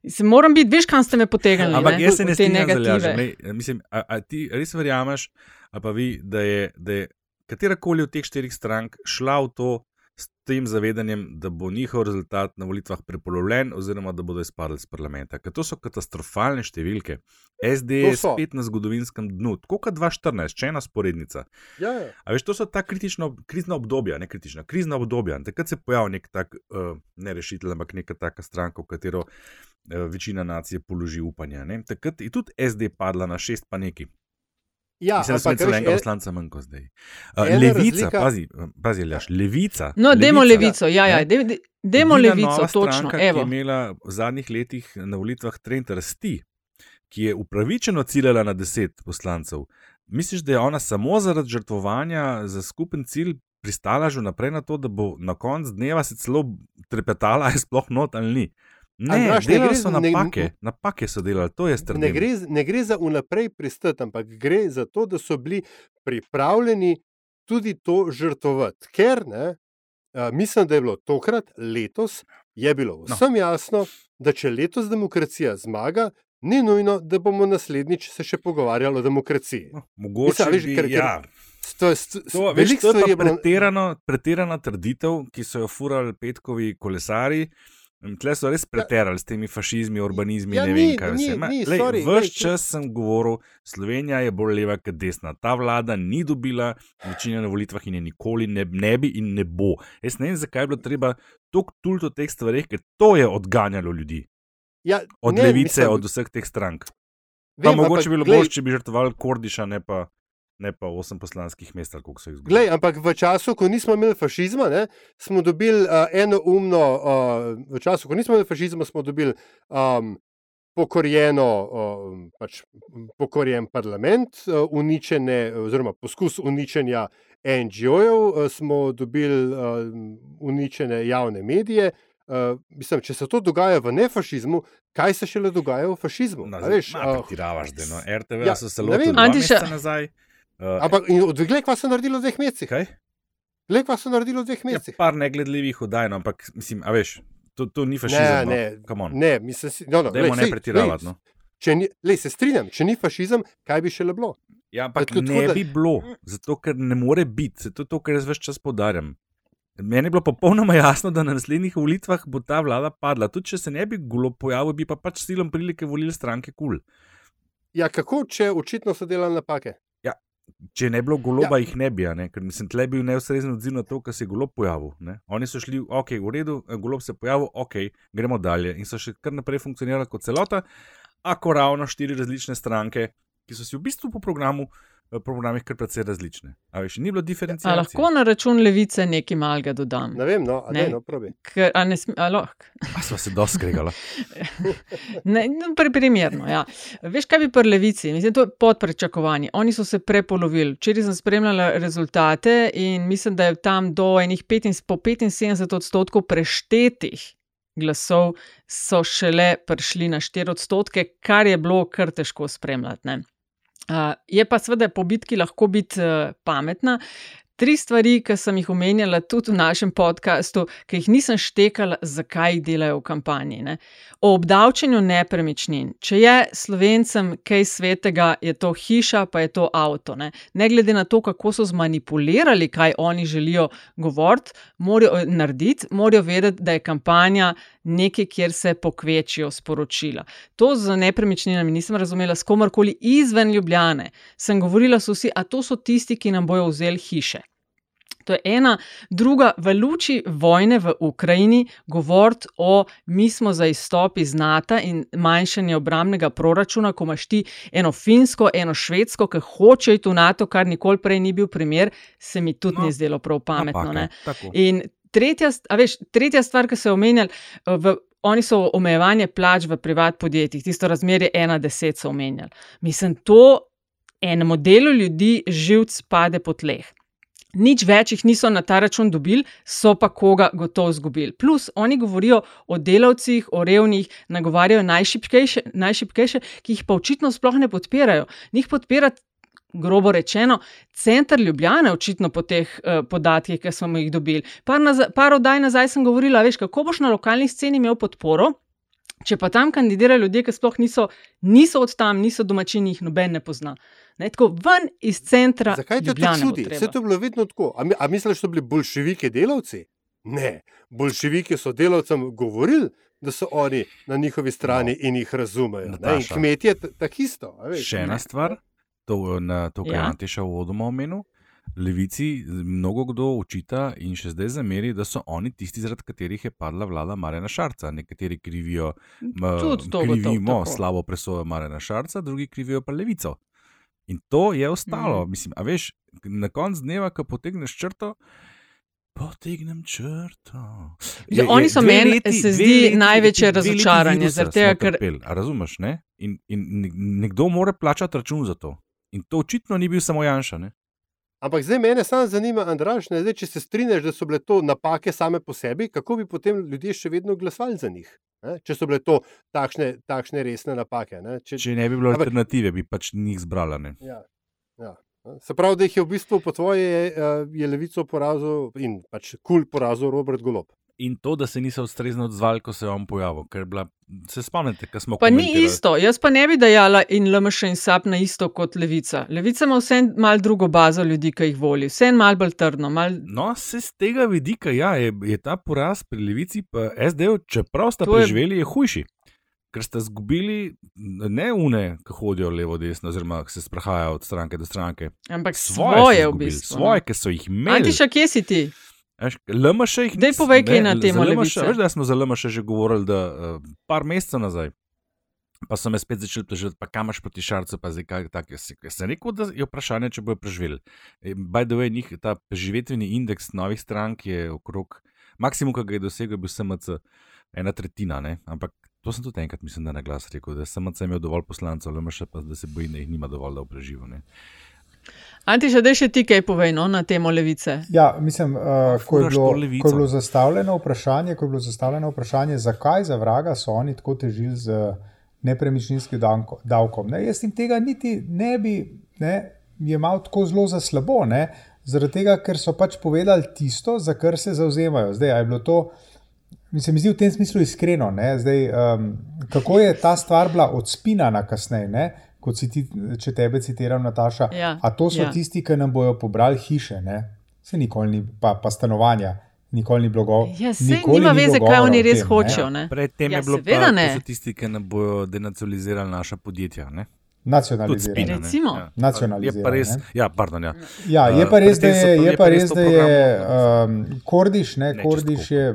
Se moram biti, veš, kam ste me potegnili. Ampak jaz se ne strinjam z tega. Mislim, a, a ti res verjameš, a pa vi, da je, da je katerakoli od teh štirih strank šla v to s tem zavedanjem, da bo njihov rezultat na volitvah prepolovljen, oziroma da bodo izpadli iz parlamenta. Ker to so katastrofalne številke. SD je spet na zgodovinskem dnu, tako kot 2014, če ena sporednica. Ja, ja. A veš, to so ta kritična, krizna obdobja, ne kritična, krizna obdobja. Takrat se pojavi nek tak, uh, ne rešitelj, ampak neka taka stranka, v katero uh, večina nacije položi upanje. Ne? Takrat je tudi SD padla na šest pa neki. Ja, Mislim, da smo celo enega poslanca manj kot zdaj. Uh, levica, razlika... pazi, pazi, ljaš, levica. No, demo levico, ja, ja, demo levico, točno. Stranka, ki je imela v zadnjih letih na volitvah trend rasti, ki je upravičeno ciljala na deset poslancev. Misliš, da je ona samo zaradi žrtvovanja za skupen cilj pristala že naprej na to, da bo na koncu dneva se celo trepetala, je sploh not ali ni? Ne, graš, ne gre za napake, ne, napake so delali, to je stvar. Ne, ne gre za unaprej pristati, ampak gre za to, da so bili pripravljeni tudi to žrtvovati. Ker ne, a, mislim, da je bilo tokrat, letos, je bilo no. vsem no. jasno, da če letos demokracija zmaga, ni nujno, da bomo naslednjič se še pogovarjali o demokraciji. No, mogoče bi bilo. Ja. To je, to, veš, to je pretirana, pretirana trditev, ki so jo furali petkovi kolesari. Tle so res preterali s temi fašizmi, urbanizmi. Ja, ne vem, kaj vse. Ves čas sem govoril, Slovenija je bolj leva kot desna. Ta vlada ni dobila večine na volitvah in je nikoli ne, ne bi in ne bo. Jaz ne vem, zakaj je bilo treba toliko tulto teh stvari, ker to je odganjalo ljudi. Ja, Od ne, levice, mislim, od vseh teh strank. vem, Pa mogoče bi bilo bolje, če bi žrtvovali Kordiša, ne pa, ne pa osem poslanskih mest, koliko so jih izgubili. Glej, ampak v času, ko nismo imeli fašizma, ne, smo dobili uh, eno umno, uh, v času, ko nismo imeli fašizma, smo dobili um, pokorjeno, uh, pač pokorjen parlament, uh, uničene, oziroma poskus uničenja NGO-jev, uh, smo dobili uh, uničene javne medije. Uh, mislim, če se to dogaja v nefašizmu, kaj se šele dogaja v fašizmu? No, a veš, ma, uh, pretiravaš, da no, RTV ja, ja, so se ne lotili vem. dva Antiša- meseca nazaj. Uh, ampak in od- glej, kaj so naredili v dveh mesecih? kaj? Glej, kaj so naredili v dveh Ja, mesecih? par negledljivih oddaj, no, ampak mislim, a veš, to, to ni fašizem. ne, no. Ne, mislim, si- no, no, Dajmo glej, ne sej, pretiravati. glej, No. Če ni, lej, se strinjam, če ni fašizem, kaj bi še le bilo? Ja, ampak Tako- tako ne da- bi bilo, zato ker ne more biti, to je to, kar jaz več čas podarjam. Meni je bilo popolnoma jasno, da na naslednjih volitvah bo ta vlada padla. Tudi če se ne bi gulo pojavil, bi pa pač silom prilike volili stranke kul. Cool. Ja, kako, če očitno so delali napake? Če ne bi bilo goloba, ja. jih ne bi, a ne? ker mislim, tle je bil neustrezen odziv na to, kar se je golob pojavil. Ne? Oni so šli, ok, v redu, golob se je pojavil, ok, gremo dalje. In so še kar naprej funkcionirali kot celota, ako ravno štiri različne stranke, ki so si v bistvu po programu. Programih kar precej različne. A veš, ni bilo A diferencijacije. lahko na račun levice nekaj malega dodam? Ne vem, no, a Ne. ne, no, probi. Ker, a ne sme, a lahko. A sva se dosti skregala. Ne, no, pri, primerno, ja. Veš, kaj bi pri levici? Mislim, to je pod pričakovanji. Oni so se prepolovili. Včeraj sem spremljala rezultate in mislim, da je tam do enih 75, po 75 odstotkov preštetih glasov so šele prišli na 4 odstotke, kar je bilo kar težko spremljati. ne. Uh, je pa seveda po bitki lahko biti uh, pametna. Tri stvari, ki sem jih omenjala tudi v našem podkastu, ki jih nisem štekala, zakaj delajo v kampanji. Ne? O obdavčenju nepremičnin. Če je slovencem kaj svetega, je to hiša, pa je to avto. Ne, ne glede na to, kako so zmanipulirali, kaj oni želijo govoriti, morajo eh, narediti, morajo vedeti, da je kampanja nekaj, kjer se pokvečijo sporočila. To z nepremičninami nisem razumela, s komarkoli izven Ljubljane. Sem govorila, so vsi, a to so tisti, ki nam bojo vzeli hiše. To je ena, druga, v luči vojne v Ukrajini, govoriti o mi smo za izstop iz NATO in manjšanje obramnega proračuna, ko imaš ti eno finsko, eno švedsko, ki hoče iti v NATO, kar nikoli prej ni bil primer, se mi tudi no, ni zdelo prav pametno. napaka. In tretja, veš, tretja stvar, ki so jo omenjali, eh, v, oni so omejevanje plač v privat podjetjih, tisto razmerje 1-10 so omenjali. Mislim, to enemu delu ljudi živc pade po tleh. Nič več jih niso na ta račun dobili, so pa koga gotovo izgubili. Plus, oni govorijo o delavcih, o revnih, nagovarjajo najšipkejše, najšipkejše, ki jih pa očitno sploh ne podpirajo. Njih podpira, grobo rečeno, center Ljubljane, očitno po teh uh, podatkih, ki smo jih dobili. Par, par oddaj nazaj sem govorila, veš, kako boš na lokalni sceni imel podporo. Če pa tam kandidirajo ljudje, ki sploh niso, niso od tam, niso domačini, jih noben ne pozna. Ne, tako ven iz centra. Zakaj te to čudi? Vse to je bilo vedno tako. A, mi- a misliš, da so bili bolševiki delavci? Ne, bolševiki so delavcem govorili, da so oni na njihovi strani no. in jih razumejo. Ne? In Nataša. kmetje tako isto. a veš. Še ena stvar, to, na, to kar je Ja. Antiša v vodoma omenil. Levici mnogo kdo učita in še zdaj zameri, da so oni tisti, zaradi katerih je padla vlada Marena Šarca. Nekateri krivijo, m, to krivimo gotovo, slabo presojo Marena Šarca, drugi krivijo pa levico. In to je ostalo. Mhm. Mislim, a veš, na koncu dneva, ko potegneš črto. Potegnem črto. Ja, oni so meni, se zdi, največje leti razočaranje, virusa zaradi tega, ker- trpeli, a razumeš? Ne? In, in ne- nekdo mora plačati račun za to. In to očitno ni bil samo Janša. Ne? Ampak zdaj mene samo zanima, Andraš, ne, zdaj, če se strinjaš, da so bile to napake same po sebi, kako bi potem ljudje še vedno glasovali za njih? Ne? Če so bile to takšne, takšne resne napake. Ne? Če, Če ne bi bilo alternative, bi pač njih zbrala. Ne? Ja, ja. Se pravi, da jih je v bistvu po tvoje uh, je levico porazil in pač kul porazil Robert Golob. In to, da se niso ustrezno odzvali, ko se je on pojavil. Ker je bila, se spomnite, ko smo Pa ni isto, jaz pa ne bi dajala in LMŠ in SAP na isto kot Levica. Levica ima vse malo drugo bazo ljudi, ki jih voli, vse malo bolj trdno. Mal... No, se z tega vidika ja, je, je ta poraz pri Levici, pa SD, čeprav sta To je- preživeli, je hujši. Ker ste izgubili ne une, ki hodijo levo, desno, oziroma ki se sprehajajo od stranke do stranke. Ampak Svoje, svoje, v bistvu. svoje, ki so jih imeli. Antiša, kje si ti? LMŠ jih Daj povej, kaj na temo LMŠ. Veš, da smo za LMŠ že govorili, da uh, par mesecev nazaj. Pa so me spet začeli preživeti, pa kam imaš proti šarcu, pa zdaj kaj takega. Sem rekel, da je vprašanje, če bojo preživeli. E, By the way, njih, ta preživetveni indeks novih strank je okrog, maksimum, ki ga je dosegel, je bil SMC, ena tretjina, ne? ampak to sem tudi enkrat, mislim, da na glas rekel, da je SMC imel dovolj poslancev, LMŠ pa da se boji, da jih nima dovolj, da ne. Antiša, da še ti kaj povej no, na temo levice. Ja, mislim, uh, ko, je bilo, ko je bilo zastavljeno vprašanje, ko je bilo zastavljeno vprašanje, zakaj za vraga so oni tako težili z nepremičninskim davko- davkom. Ne? Jaz jim tega niti ne bi ne, jemal tako zelo za slabo, ne? zaradi tega, ker so pač povedali tisto, za kar se zauzemajo. Zdaj, je bilo to. Mi se mi zdi v tem smislu iskreno, ne? Zdaj, um, kako je ta stvar bila odspinana kasneje, ne? Kot si ti, če tebe citiram, Nataša. Ja, A to so ja. tisti, ki nam bojo pobrali hiše, ne? se nikoli ni, pa, pa stanovanja, nikoli ni bilo govora. Ja, saj nima veze, kaj oni res hočejo. Ne? Predtem Ja, je bilo pa, ne. to so tisti, ki nam bojo denacionalizirali naša podjetja. Ne? Ne. Recimo. Ja. Nacionalizirano, Je pa res, ne. ja, pardon, ja. Ja, je Uh, pa res, da tem je, je pa res, da je um, Kordiš, ne, Ne, Kordiš je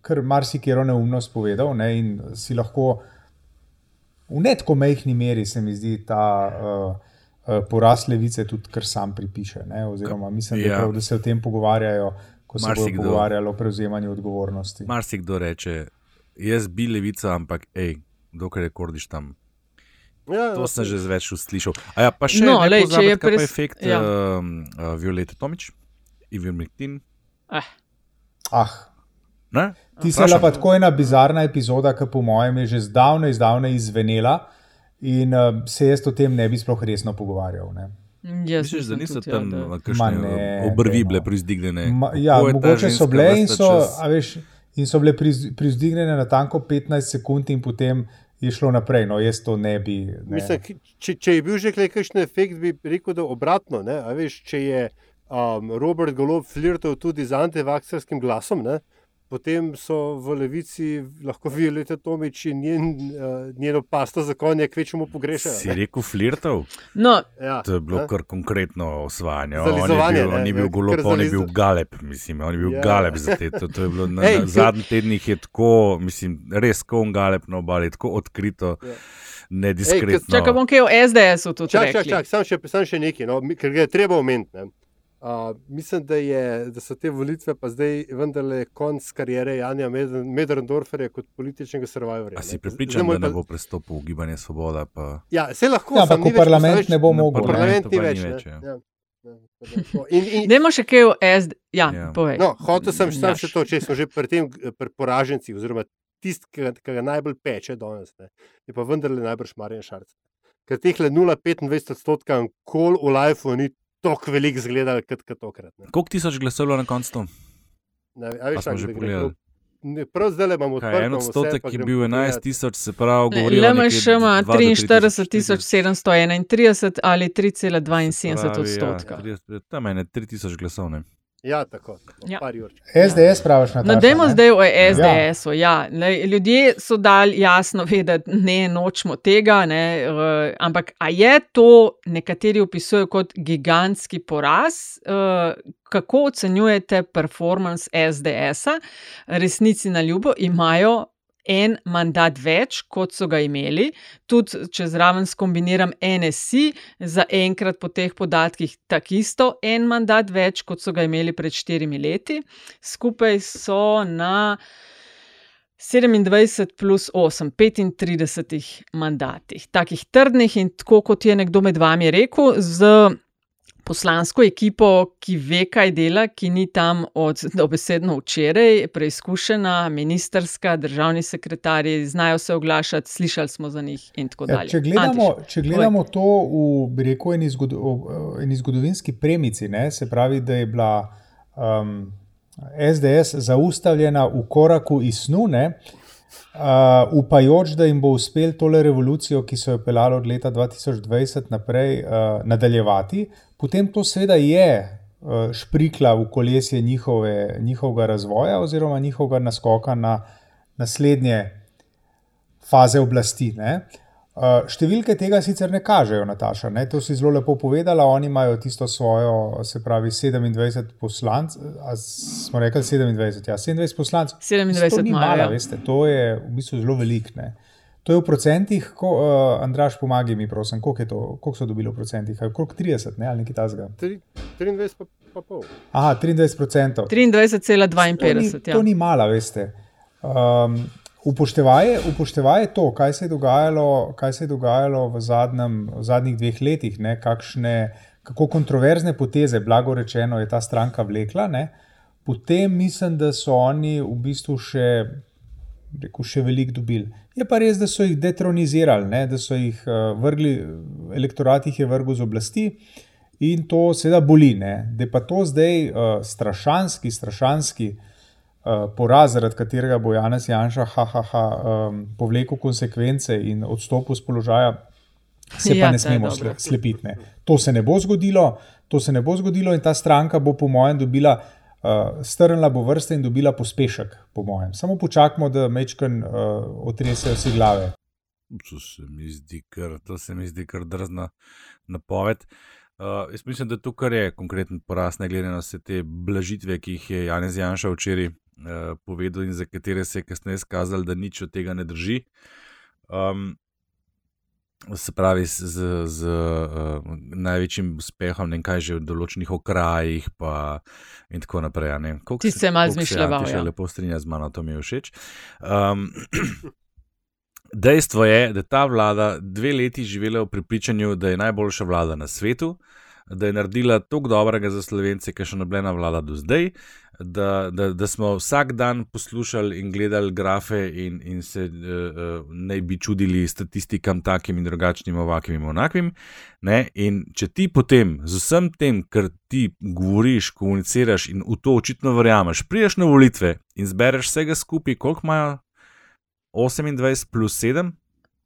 kar marsikero neumnost povedal ne, in si lahko v netko mehki meri, se mi zdi, ta uh, uh, porast levice tudi kar sam pripiše. Ne, oziroma, mislim, da, Ja. prav, da se o tem pogovarjajo, ko se bodo Marsikdo. pogovarjali o prevzemanju odgovornosti. Marsikdo reče, jaz bi levica, ampak hej, dokler je kordiš tam. Ja, To sem že več slišal. A ja, pa še No, ne lej, če je pres- efekt ja. ja. uh, uh, Violete Tomič, Ivir Mektin. Eh, Ah, Ne? Ti se je pa tako ena bizarna epizoda, ki po mojem je že zdavnaj, zdavnaj izvenela in uh, se jaz o tem ne bi sploh resno pogovarjal. Ne. jaz Misliš, da niso ja, tam kakšne ne, obrvi bile prizdignjene? Ma, Kako ja, mogoče so bile in so, a veš, in so bile priz- privzdignjene na tanko 15 sekund, in potem je šlo naprej. No, jaz to ne bi. Ne. Mislim, če, če je bil že kakšen efekt, bi rekel, da obratno. Ne? A Veš, če je um, Robert Golob flirtal tudi z antivaksarskim glasom, ne? Potem so v levici lahko Violeta Tomič in njen, uh, njeno pasto za konje kvečemu pogrešajo. Si ne. rekel flirtov? No, Ja, To je bilo ne. kar konkretno osvajanje. On je bil, ne, on je bil ne, golob, kar on je bil galeb, mislim, on je bil Ja. galeb za te. To, to je bilo na, Ej, na to- zadnjih tednih je tako, mislim, res kon galeb na obali, tako odkrito, Ja. nediskretno. čakaj, bom kaj o SDS-u tudi Čak, čak, rekli. čak, sam še, sam še nekaj, no, ker ga je treba omeniti. ne. Uh, mislim, da, je, da so te volitve pa zdaj vendarle konc karijere Janja Med- Medrendorferja kot političnega survivorja. A si ne. pripričan, da je ne pa- bo prestopil v gibanje Svoboda? Pa... Ja, se lahko. Ja, ampak v več parlament postavljaš- ne bo mogel. ne. Parlament ni pa več. ne. več, ja. Ja. Tako. In, in, Dajmo še kaj o SD. Ja, Ja. povej. no, hotel sem Jaš. še to, če smo že pri tem, pri poražencih, oziroma tisti, ki, ki ga najbolj peče danes, ne, je pa vendarle najbrž Marjan Šarc. Ker teh le 0,25 odstotka kol v lifeu ni tako velik zgledal, kot kot tokrat. Ne. Koliko tisoč glasov je na koncu? Ne, a veš, smo tako, že gre pogledali. prav- zdaj le imamo Kaj, odprto. en vse, odstotek pa je bil 11 pogledat. tisoč, se pravi, govorijo LMŠ ima 43 tisoč 731 ali 3,72 odstotka. Ja, tam je 3 tisoč glasov. Ne? Ja, tako. tako Ja. SDS praviš na to. No, dajmo zdaj o SDS-u. Ja. Lej, ljudje so dali jasno vedeti, ne nočemo tega, ne, uh, ampak a je to nekateri opisujejo kot gigantski poraz? Uh, kako ocenjujete performance SDS-a? Resnici na ljubo imajo. En mandat več, kot so ga imeli, tudi če zraven skombiniram NSI, za enkrat po teh podatkih tako isto, en mandat več, kot so ga imeli pred štirimi leti. Skupaj so na 27 plus 8, 35 mandatih, takih trdnih in tako kot je nekdo med vami rekel, poslansko ekipo, ki ve, kaj dela, ki ni tam od dobesedno včeraj, preizkušena, ministerska, državni sekretarji, znajo se oglašati, slišali smo za njih in tako Ja, dalje. če, gledamo, Antiš, če gledamo to v rekel, eni, zgodo, v eni zgodovinski premici, ne, se pravi, da je bila um, SDS zaustavljena v koraku iz snu, ne, uh, upajoč, da jim bo uspel tole revolucijo, ki so jo pelali od leta 2020 naprej, uh, nadaljevati, potem to seveda je uh, šprikla v kolesje njihove, njihovega razvoja oziroma njihovega naskoka na naslednje faze oblasti. Ne? Uh, številke tega sicer ne kažejo, Nataša. Ne? To si zelo lepo povedala. Oni imajo tisto svojo, se pravi, 27 poslancev. Smo rekli 27, ja, 27 poslancev. 27 to ni ja. veste. To je v bistvu zelo velik. Ne? To je v procentih, ko, uh, Andraš, pomagaj mi, prosim, koliko, je to, koliko so dobili v procentih? Ali Okrog 30, ne? ali nekaj tasga. Tri- 23 pa, pa pol. Aha, 23 procentov. 23,52. To ni, Ja. to ni mala, veste. Um, upoštevaje, upoštevaje to, kaj se je dogajalo, kaj se je dogajalo v, zadnjem, v zadnjih dveh letih, ne, kakšne, kako kontroverzne poteze, blago rečeno, je ta stranka vlekla. Ne, potem mislim, da so oni v bistvu še, rekel, še veliko dobili. Je pa res, da so jih detronizirali, ne, da so jih uh, vrgli, elektorat jih je vrgel z oblasti. In to seveda boli, ne? da pa to zdaj uh, strašanski, strašanski uh, poraz, zaradi katerega bo Janez Janša ha, ha, ha, um, povlekel konsekvence in odstopil z položaja, se Ja, pa ne smemo sle- slepiti. Ne? To se ne bo zgodilo, to se ne bo zgodilo in ta stranka bo, po mojem, dobila. Uh, strnila bo vrste in dobila pospešek, po mojem. Samo počakajmo, da mečken uh, otresejo si glave. To se mi zdi kar, to se mi zdi kar drzna napoved. Uh, jaz mislim, da to, kar je konkreten poraz, ne glede na vse te blažitve, ki jih je Janez Janša včeraj uh, povedal in za katere se je kasneje izkazalo, da nič od tega ne drži. Um, se pravi, z, z, z uh, največjim uspehom, ne kaj že v določenih okrajih, pa in tako naprej. Ti se je malo koliko izmišljeval, Antiša ja. lepo strinja z mano, to mi je všeč. Um, Dejstvo je, da ta vlada dve leti živela v prepričanju, da je najboljša vlada na svetu, da je naredila toliko dobrega za slovence, kar še nobena vlada do zdaj, da, da, da smo vsak dan poslušali in gledali grafe in, in se uh, uh, naj bi čudili statistikam takim in drugačnim, ovakim in onakvim. Ne? In če ti potem z vsem tem, kar ti govoriš, komuniciraš in v to očitno verjameš, priješ na volitve in zbereš vsega skupaj, koliko imajo 28 plus 7,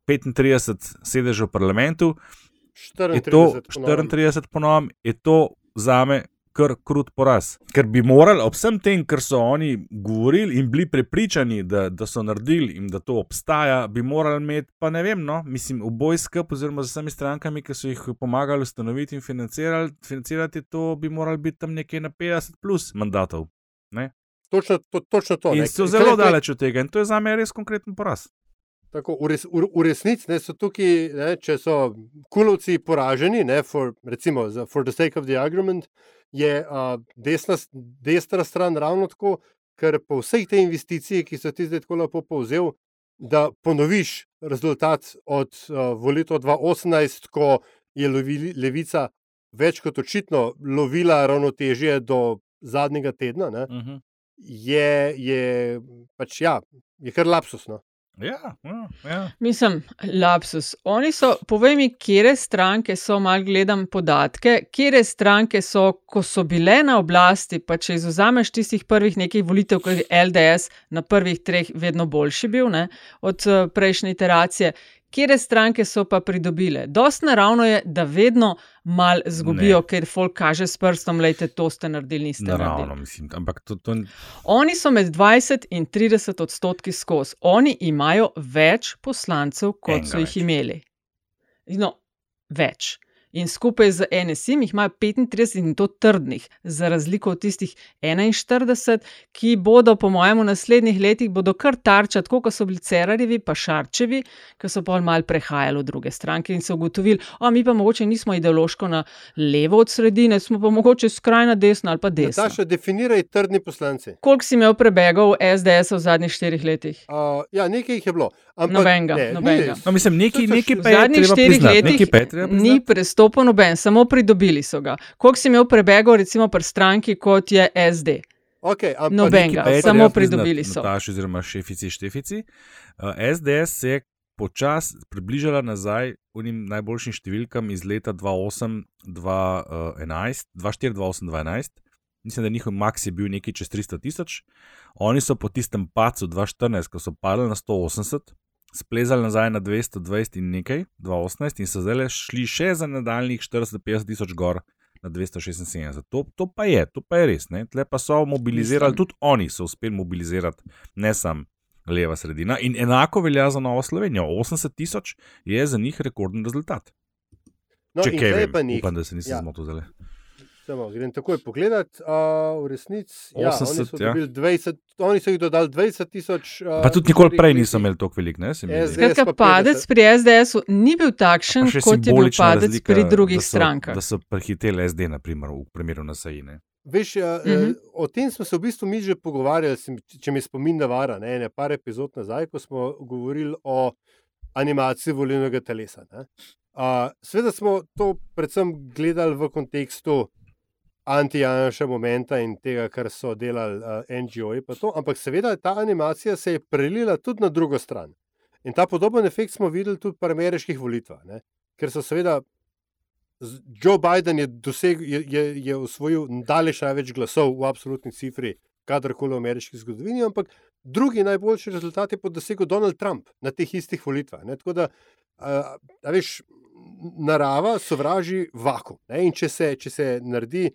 35 sedežev v parlamentu, je 34 to po novem. 34 ponovim, je to za me kar krut poraz. Ker bi morali ob vsem tem, kar so oni govorili in bili prepričani, da, da so naredili in da to obstaja, bi morali imeti, pa ne vem, no, mislim, oboj skup, oziroma z vsemi strankami, ki so jih pomagali ustanoviti in financirali, financirati, to bi morali biti tam nekje na 50 plus mandatov. Ne? Točno to. Točno to In ne. so zelo kar- daleč od tega, in to je za me res konkreten poraz. Tako, v, res, v, v resnici ne, so tukaj, ne, če so kulovci poraženi, ne, for, recimo za, for the sake of the argument, je uh, desna, desna stran ravno tako, ker po vseh teh investicijah, ki so ti zdaj tako lepo povzel, da ponoviš rezultat od uh, volitev 2018, ko je lovili, levica več kot očitno lovila ravnotežje do zadnjega tedna, ne, Uh -huh. je, je pač ja, je kar lapsusno. Ja, ja, ja. Mislim, lapsus. Oni so, povej mi, kje stranke so, mal gledam podatke, kje stranke so, ko so bile na oblasti, pa če izuzameš tistih prvih nekaj volitev, ko je LDS na prvih treh vedno boljši bil ne, od eh, prejšnje iteracije. Kje stranke so pa pridobile? Dost naravno je, da vedno mal zgubijo, Ne. ker folk kaže s prstom, lejte, to ste naredili, niste Naravno, naredili. mislim, ampak to, to Oni so med 20 in 30 odstotki skozi. Oni imajo več poslancev, kot Enega so jih več. imeli. No, več. In skupaj z NSI jih imajo 35 in to trdnih, za razliko od tistih 41, ki bodo, po mojem, v naslednjih letih bodo kar tarča, tako kot so bili Cerarjevi, pa Šarčevi, ki so pa mal prehajali v druge stranke in so ugotovili, da mi pa mogoče nismo ideološko na levo od sredine, smo pa mogoče skrajna desna ali pa desna. Nataša, definiraj trdni poslanci. Koliko si imel prebegov SDS v zadnjih štirih letih? Uh, ja, nekaj jih je bilo. Ampak, Nobenega, ne, ni nobenega. res. No, mislim, nekaj, nekaj V pa je zadnjih treba štirih priznati. letih ni priznati. Prestopil noben, samo pridobili so ga. Koliko si imel prebegov, recimo pri stranki, kot je SD? Okay, Nobenega, je samo pridobili so. Nataši oziroma šefici Štefici. Uh, SDS se je počasi približala nazaj unim najboljšim številkam iz leta 2008, 2011, 2004, 2008, 2011. Mislim, da njihov maks je bil nekaj čez 300 tisoč. Oni so po tistem pacu 2014, ko so padli na 180, splezali nazaj na 220 in nekaj, 2018, in so zdaj šli še za nadaljnih 450 tisoč gor na 276. To, to pa je, to pa je res. Ne? Tle pa so mobilizirali, Mislim. tudi oni so uspeli mobilizirati, ne samo leva sredina. In enako velja za Novo Slovenijo. 80 tisoč je za njih rekorden rezultat. No, Če kaj vem, pa njih. upam, da se nisem Ja. zmotil zdaj. Samo, grem takoj pogledat. Uh, v resnici ja, 80, oni so ja. dobili 20, oni so jih dodali 20 tisoč. Pa tudi nikoli prej niso imeli toliko velik, ne? Skratka, pa padec 50. pri SDS-u ni bil takšen, kot je bil padec razlika, pri drugih da so, strankah. Da so prehiteli SD, naprimer, v primeru NSAI. Ne? Veš, uh, Mhm. uh, o tem smo se v bistvu mi že pogovarjali, če mi spomin ne vara, ne, ne par epizod nazaj, ko smo govorili o animaciji volilnega telesa. ne. Uh, Sveda smo to predvsem gledali v kontekstu anti-janša momenta in tega, kar so delali uh, NGO-ji, pa to, ampak seveda ta animacija se je prelila tudi na drugo stran. In ta podoben efekt smo videli tudi pri ameriških volitvah, ne? ker so seveda Joe Biden je, doseg, je, je, je osvojil daleč največ glasov v absolutni cifri, kadarkoli v ameriški zgodovini, ampak drugi najboljši rezultat je dosegel Donald Trump na teh istih volitvah. Ne? Tako da, a veš, narava sovraži vakum. Ne? In če se, če se naredi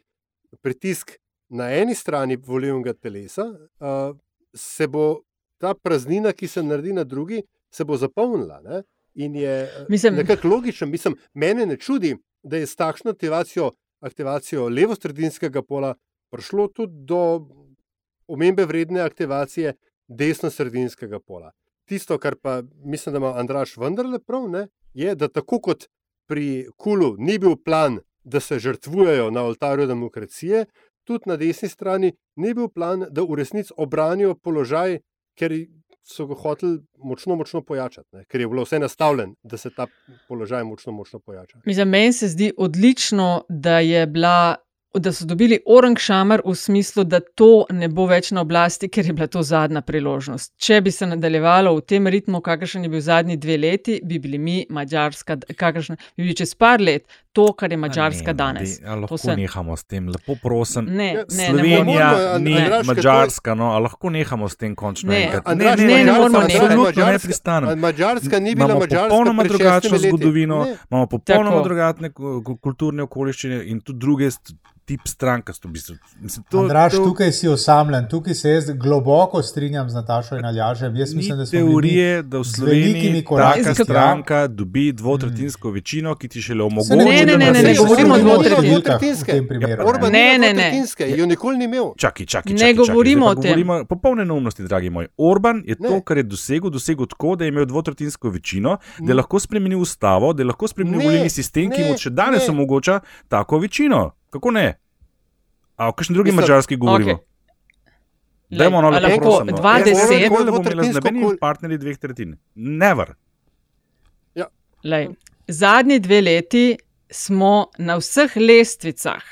pritisk na eni strani volilnega telesa, a, se bo ta praznina, ki se naredi na drugi, se bo zapolnila. Ne? In je Mislim- mislim, nekako logično. Mislim, mene ne čudi, da je s takšno aktivacijo, aktivacijo levo-sredinskega pola prišlo tudi do omembe vredne aktivacije desno-sredinskega pola. Tisto, kar pa mislim, da ima Andraš vendarle prav, ne, je, da tako kot pri Kulu ni bil plan, da se žrtvujejo na oltarju demokracije, tudi na desni strani ni bil plan, da v resnici obranijo položaj, ker so ga hoteli močno, močno pojačati, ne, ker je bilo vse nastavljeno, da se ta položaj močno, močno pojača. Mislim, meni se zdi odlično, da, je bila, da so dobili orang šamar v smislu, da to ne bo več na oblasti, ker je bila to zadnja priložnost. Če bi se nadaljevalo v tem ritmu, kakršen je bil zadnji dve leti, bi bili mi, Mačarska, kakršen bi bil čez par let, to, kar je Mačarska ne, danes. a lahko To se- nehamo s tem, lepo prosim. Ne, ne, ne Slovenija moremo. An- ni Andraž, ker to je- Mačarska, no, lahko nehamo s tem končno Ne, enkrat. Andraž, ne, ne Madžarska- moramo Andraž, nehati. Absolutno ne Madžarska- pristanem. Madžarska ni bila Imamo Madžarska. popolnoma pred drugačno šestimi leti. zgodovino, Ne. imamo popolnoma Tako. drugačne ku- ku- kulturne okoliščine in tudi druge st- tip strankasto. v bistvu. Mislim, to- Andraš, to tukaj si osamljen, tukaj se jaz globoko strinjam z Natašo in Aljažem. Jaz Ni mislim, da bili teorije, da v Sloveniji velikimi koraki taka stranka dobi dvotretjinsko večino, ki ti šele omogoča, ne, ne, da ne, ne, ne, govorimo o govorimo tem primeru. Orban Ne, ne, ne, ne, ne. ne. Jo nikoli ni imel. Čakaj, čakaj, Ne čakaj, govorimo čakaj. o tem. Govorimo popolne neumnosti, dragi moj. Orban je to, Ne. kar je dosegel, dosegel tako, da je imel dvotretjinsko večino, da je Ne. lahko spremenil ustavo, da je lahko spremenil Ne, volilni sistem, ki ne, mu še danes ne. omogoča tako večino. Kako ne? A o kakšni drugi mačarski govorimo? Okej. Dajmo no, A lepo lahko prosim. no. 2 Jaz deset? nikoli ne bom imela z nobenimi partnerji dveh tretjin. Never. Lej, zadnji dve leti smo na vseh lestvicah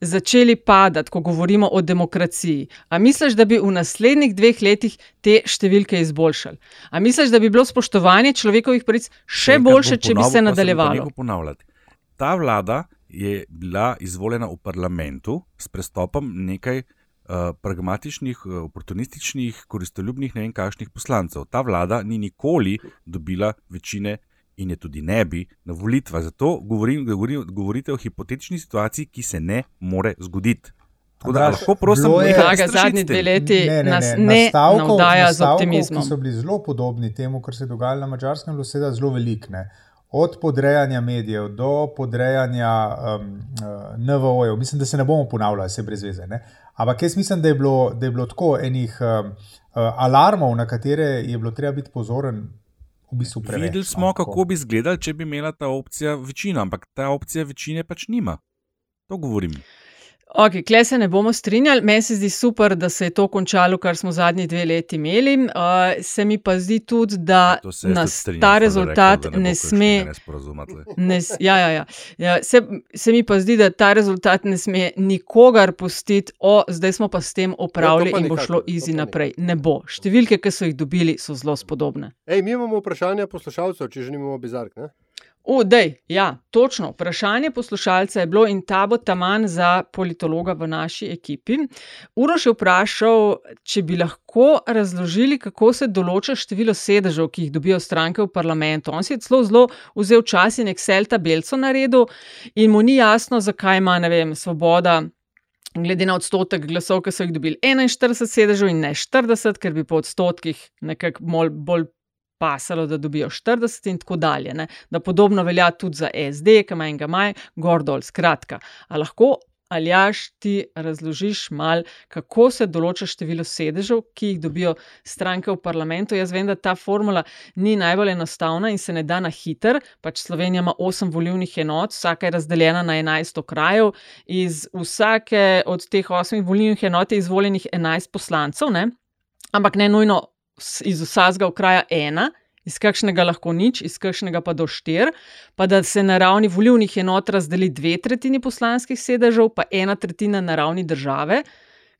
začeli padati, ko govorimo o demokraciji. A misliš, da bi v naslednjih dveh letih te številke izboljšali? A misliš, da bi bilo spoštovanje človekovih pravic še Enkrat boljše, bom če bi se nadaljevalo? Ta vlada je bila izvoljena v parlamentu s prestopom nekaj uh, pragmatičnih, uh, oportunističnih, koristoljubnih, ne vem, kakšnih poslancev. Ta vlada ni nikoli dobila večine in je tudi ne bi na volitvah. Zato govorim, govorim, govorite o hipotetični situaciji, ki se ne more zgoditi. Tako da lahko prosim, Draga, strašiti zadnji dve leti nas ne nastavkov- navdaja z optimizmom. Ki so bili zelo podobni temu, kar se je dogajalo na mačarskem, bilo seveda zelo velik. Ne? Od podrejanja medijev do podrejanja um, uh, NVO-jev, mislim, da se ne bomo ponavljali, se brez veze. Ne? Ampak jaz mislim, da je bilo, da je bilo tako enih um, uh, alarmov, na katere je bilo treba biti pozoren. V bistvu preveč, Videli smo, tako. kako bi izgledali, če bi imela ta opcija večino, ampak ta opcija večine pač nima. To govorim. Ok, kle se ne bomo strinjali. Meni se zdi super, da se je to končalo, kar smo zadnji dve leti imeli. Uh, se mi pa zdi tudi, da tudi nas strinjam, ta rezultat rekel, ne bo sme. Ne, ja, ja, ja. Ja, se, se mi pa zdi, da ta rezultat ne sme nikogar pustiti, o, zdaj smo pa s tem opravili Ja, in bo nikakor, šlo izi ne. naprej. Ne bo. Številke, ki so jih dobili, so zelo spodobne. Ej, mi imamo vprašanja poslušalcev, če že nimamo bizark. Ne? U, dej, ja, točno. Vprašanje poslušalca je bilo in ta bo taman za politologa v naši ekipi. Uroš je vprašal, če bi lahko razložili, kako se določa število sedežev, ki jih dobijo stranke v parlamentu. On si je celo zelo vzel čas in Excel tabelco naredil in mu ni jasno, zakaj ima, ne vem, svoboda. glede na odstotek glasov, ki so jih dobili 41 sedežev in ne 40, ker bi po odstotkih nekako bolj, bolj pasalo, da dobijo 40 in tako dalje. Ne? Da podobno velja tudi za SD, ki ima enega maj, gor dol. Skratka, a lahko Aljaš ti razložiš mal, kako se določa število sedežev, ki jih dobijo stranke v parlamentu. Jaz vem, da ta formula ni najbolj enostavna in se ne da na hiter. Pač Slovenija ima 8 volivnih enot, vsaka je razdeljena na 11 okrajev, iz vsake od teh 8 volivnih enot je izvoljenih 11 poslancev, ne? ampak ne nujno iz vsakega okraja ena iz kakšnega lahko nič, iz kakšnega pa do štir, pa da se na ravni volivnih enot razdeli dve tretjini poslanskih sedežev, pa ena tretjina na ravni države,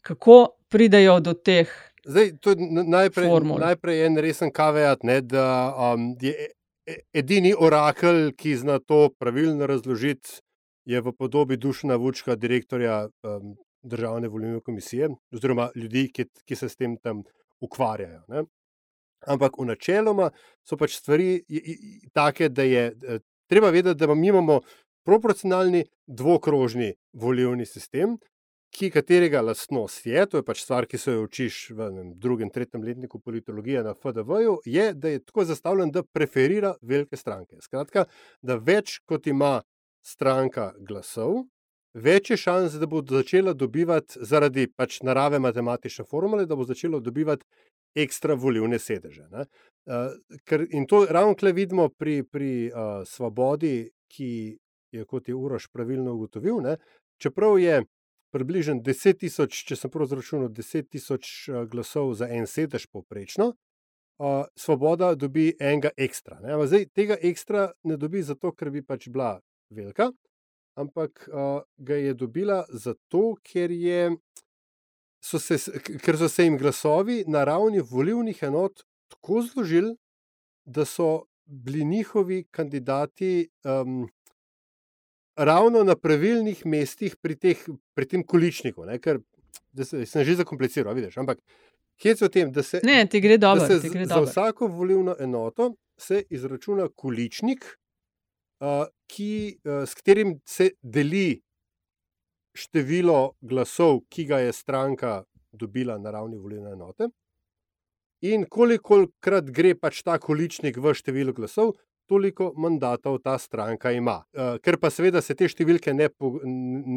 kako pridajo do teh. Zdaj, to je najprej, najprej en resen kaveat, ne, da um, je e, e, edini orakel, ki zna to pravilno razložiti, je v podobi Dušna Vučka, direktorja um, Državne volilne komisije, oziroma ljudi, ki, ki se s tem tam ukvarjajo. Ne. Ampak v načeloma so pač stvari take, da je treba vedeti, da mi imamo proporcionalni dvokrožni volilni sistem, ki katerega lastnost je, to je pač stvar, ki se jo učiš v vem, drugem, tretjem letniku politologije na FDV-ju, je, da je tako zastavljen, da preferira velike stranke. Skratka, da več kot ima stranka glasov, več je šans, da bo začela dobivati zaradi pač narave matematične formule, da bo začela dobivati ekstra volivne sedeže. Uh, ker, in to ravno tukaj vidimo pri, pri uh, svobodi, ki je, kot je Uroš pravilno ugotovil, ne? čeprav je približno 10 tisoč, če sem prav zračunal, 10 tisoč glasov za en sedež povprečno. Uh, svoboda dobi enega ekstra. Zdaj, tega ekstra ne dobi zato, ker bi pač bila velika, ampak uh, ga je dobila zato, ker je so se, ker so se jim glasovi na ravni volivnih enot tako zložili, da so bili njihovi kandidati um, ravno na pravilnih mestih pri, teh, pri tem količniku. Ne, ker se, sem že zakompliciral, vidiš. Ampak hec o tem, da se, ne, dobro, da se gre za vsako volivno enoto se izračuna količnik, ki, uh, s katerim se deli število glasov, ki ga je stranka dobila na ravni volilne enote, in koliko krat gre pač ta količnik v število glasov, toliko mandatov ta stranka ima. Eh, ker pa seveda se te številke ne,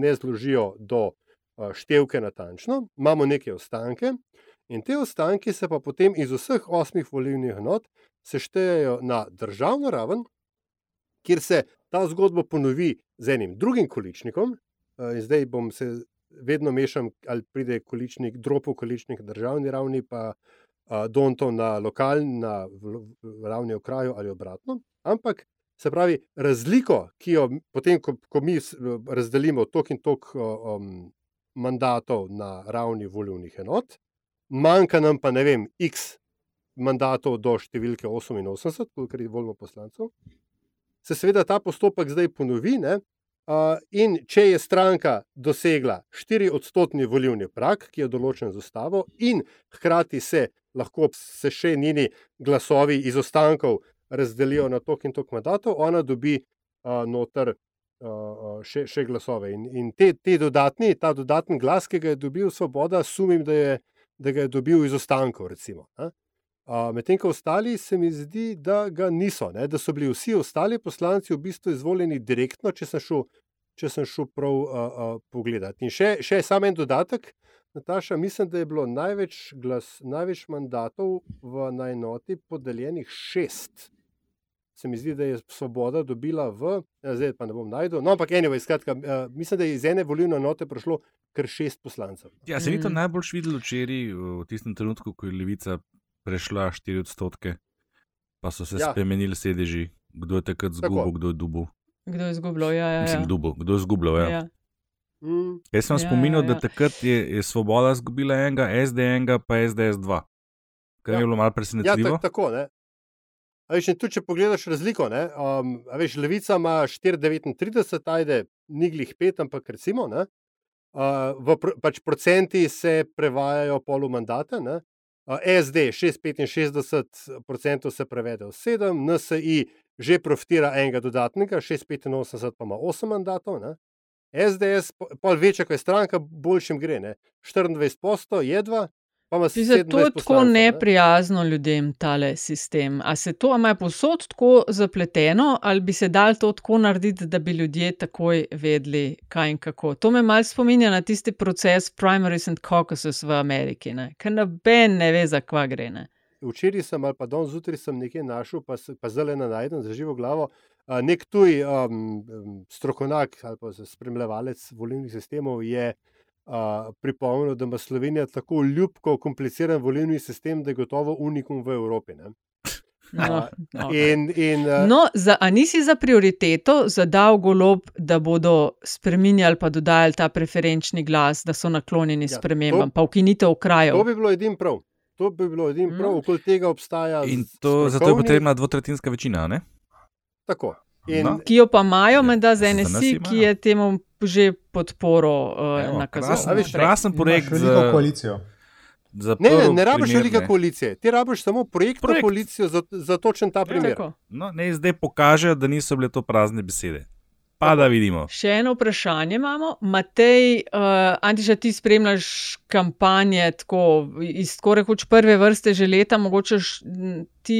ne zložijo do eh, števke natančno, imamo neke ostanke. In te ostanke se pa potem iz vseh osmih volilnih enot seštejejo na državno raven, kjer se ta zgodba ponovi z enim drugim količnikom, in zdaj bom se vedno mešam, ali pride količnik, dropo količnik na državni ravni, pa donto na lokalni, na ravni okraju ali obratno. Ampak se pravi, razliko, ki jo potem, ko, ko mi razdelimo tok in tok um, mandatov na ravni volivnih enot, manjka nam pa ne vem, x mandatov do številke 88, koliko jih volimo poslancev. Se seveda ta postopek zdaj ponovi, ne, in če je stranka dosegla 4 odstotni volivni prak, ki je določen z ustavo, in hkrati se lahko se še njeni glasovi iz ostankov razdelijo na tok in tok mandatov, ona dobi uh, noter uh, še, še glasove. In, in te, te dodatni, ta dodatni glas, ki ga je dobil Svoboda, sumim, da, je, da ga je dobil iz ostankov. Recimo, Medtem ko ostali, se mi zdi, da ga niso, ne? da so bili vsi ostali poslanci v bistvu izvoljeni direktno, če sem šel, če sem šel prav uh, uh, pogledat. In še, še samo en dodatek, Nataša, mislim, da je bilo največ, glas, največ mandatov v najnoti podeljenih šest. Se mi zdi, da je Svoboda dobila v, ja, zdaj pa ne bom najdel. No, ampak anyway, skratka, uh, mislim, da je iz ene volilne enote prišlo kar šest poslancev. Ja, se ni to najbolj videlo včeraj, v tistem trenutku, ko je Levica prešla 4 odstotke, pa so se ja. spremenili sedeži, kdo je takrat zgubil, kdo je dubov. Kdo je izgubljal? Ja, ja, ja. Mislim, dubo, kdo je izgubljal. Ja. Ja. Mm. Jaz sem Ja, spominjal, ja, da ja. takrat je, je Svoboda izgubila enega, SD enega, pa SDS dva. Kar Ja. je bilo malo Ja, presenetljivo. tak, tako. Ne? A veš, tudi, če pogledaš razliko, ne, um, veš, levica ima 4,39, ajde, ni glih 5, ampak recimo, ne, uh, v pr pač procenti se prevajajo polu mandata. Ne, SD 6,65% se prevede v 7, NSI že profitira enega dodatnega, 6,85 pa ima 8 mandatov. Ne, SDS, pol večja, ko je stranka, boljšim gre. Ne? 24 posto, jedva. To je tako neprijazno ljudem, tale sistem. A se to ima posod tako zapleteno, ali bi se dal to tako narediti, da bi ljudje takoj vedeli, kaj in kako? To me malo spominja na tisti proces primaries and caucuses v Ameriki, ker noben ne ve, za kva gre. Ne? Včeraj sem ali pa danes zjutraj sem nekaj našel, pa, pa zdaj le najdem za živo glavo. Nek tuj um, strokovnjak ali pa spremljevalec volilnih sistemov je pripomnil, da ima Slovenija tako ljubko kompliciran volilni sistem, da je gotovo unikum v Evropi. Ne? No, in, in, uh, no, za, a nisi za prioriteto zadal golob, da bodo spremenjali pa dodajali ta preferenčni glas, da so naklonjeni ja, spremembam, to, pa ukinitev krajev? To bi bilo edin prav. To bi bilo edin prav, no. okoli tega obstaja. In to, zato je potrebna dvotretinska večina, ne? Tako. In, no. Ki jo pa imajo, ja, med da za NSI, ki je temu že podporo uh, nakazoval. Krasen projekt za koalicijo. Ne, ne, ne rabiš velike koalicije, ti rabiš samo projektno projekt. koalicijo za, za točen ta ja, primer. No, ne, zdaj pokaže, da niso bile to prazne besede. Pa da vidimo. Še eno vprašanje imamo. Matej, uh, Antiša, ti spremljaš kampanje tako, iz tako rekoč prve vrste že leta, mogoče ti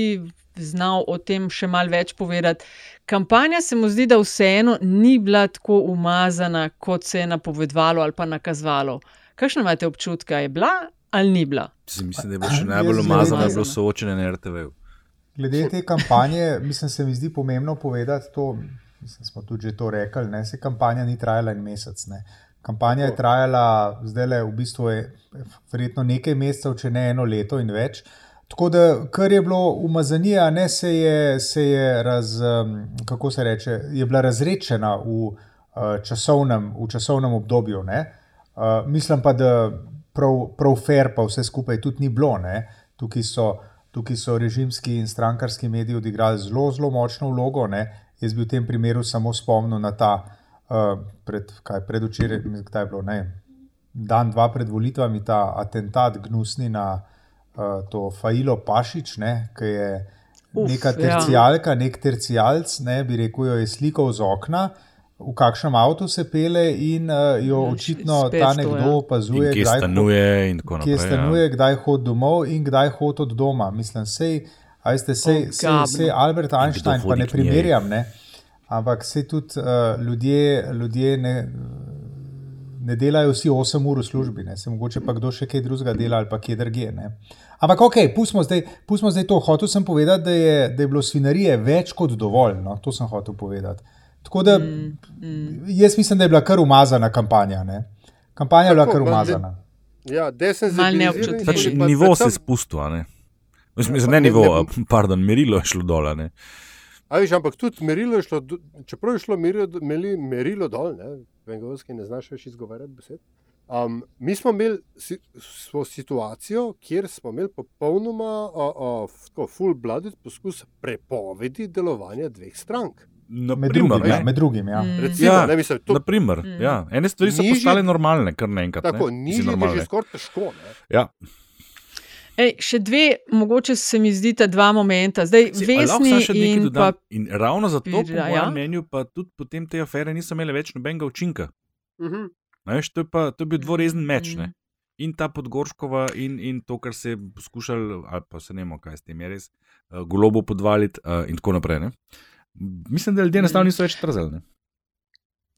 znal o tem še malo več povedati. Kampanja se mu zdi, da vseeno ni bila tako umazana, kot se je napovedovalo ali pa nakazovalo. Kakšno imate občutka, je bila ali ni bila? Mislim, da je bilo še najbolj umazano, da je bilo soočene na RTV. Glede te kampanje, mislim, se mi zdi pomembno povedati to. Mislim, smo tudi to rekli, da se kampanja ni trajala en mesec. Ne. Kampanja je trajala zdaj le v bistvu je, verjetno nekaj mesecev, če ne eno leto in več. Uh, Tako da, kar je bilo umazanija, ne se je, se je, raz, kako se reče, je bila razrečena v, časovnem, v časovnem obdobju. Ne? Mislim pa, da prav, prav fair pa vse skupaj tudi ni bilo. Tukaj so, tukaj so režimski in strankarski mediji odigrali zelo, zelo močno vlogo. Ne? Jaz bi v tem primeru samo spomnil na ta pred, predvčeraj, kdaj je bilo, ne? dan, dva pred volitvami, ta atentat gnusni na. Eh, to Fajlo Pašič, ne, ki je Uf, neka ja. tercijalka, ja. nek tercijalc, ne, bi rekel, jo je slikal z okna. V kakšnem avtu se pele, in uh, jo ja, očitno ta nekdo ja. opazuje, kje stanuje, naprej, kje ja. stanuje ja. kdaj hodi domov in kdaj hodi od doma. Mislim, sej, ajste, sej, oh, sej, sej Albert Einstein, pa ne primerjam, ne, ampak se tudi uh, ljudje, ljudje ne, ne delajo vsi 8 ur v službi, ne? se mogoče pa kdo še kaj drugega dela ali pa kje drugje. Ampak ok, pustimo zdaj, pustimo zdaj to. Hotel sem povedati, da je, da je bilo svinarije več kot dovolj. No? To sem hotel povedati. Tako da mm, mm. jaz mislim, da je bila kar umazana kampanja. Ne? Kampanja je bila kar umazana. Ja, desno je bilo. Pač nivo se je spustil. Mislim, ja, ne nivo, ne, pardon, merilo je šlo dol. Viš, ampak tudi merilo je šlo, čeprav je šlo merilo, merilo dol, ne, vengovski ne znaš več izgovarjati besed. Um, mi smo imeli si, smo situacijo, kjer smo imeli popolnoma full-blooded poskus prepovedi delovanja dveh strank. Med drugim, ja, med drugim. Ja. Mm. Recimo, ja, ne, mislim, to, naprimer, mm. ja. Ene stvari so postale normalne, kar naenkrat. Tako, ni že skoraj težko. Ja. Ej, še dve, mogoče se mi zdi ta dva momenta, zdaj vesni in, pa... in ravno zato, po ja? mojem mnenju, pa tudi potem te afere niso imele več nobenega učinka. Uh mhm. -huh. Veš, to, je pa, to je bil dvorezen meč. Uh -huh. In ta podgorškova, in, in to, kar se je poskušal, ali pa se ne vemo, kaj s tem je res, uh, golobo podvaliti, uh, in tako naprej. Ne? Mislim, da ljudje enostavno niso več trzeli.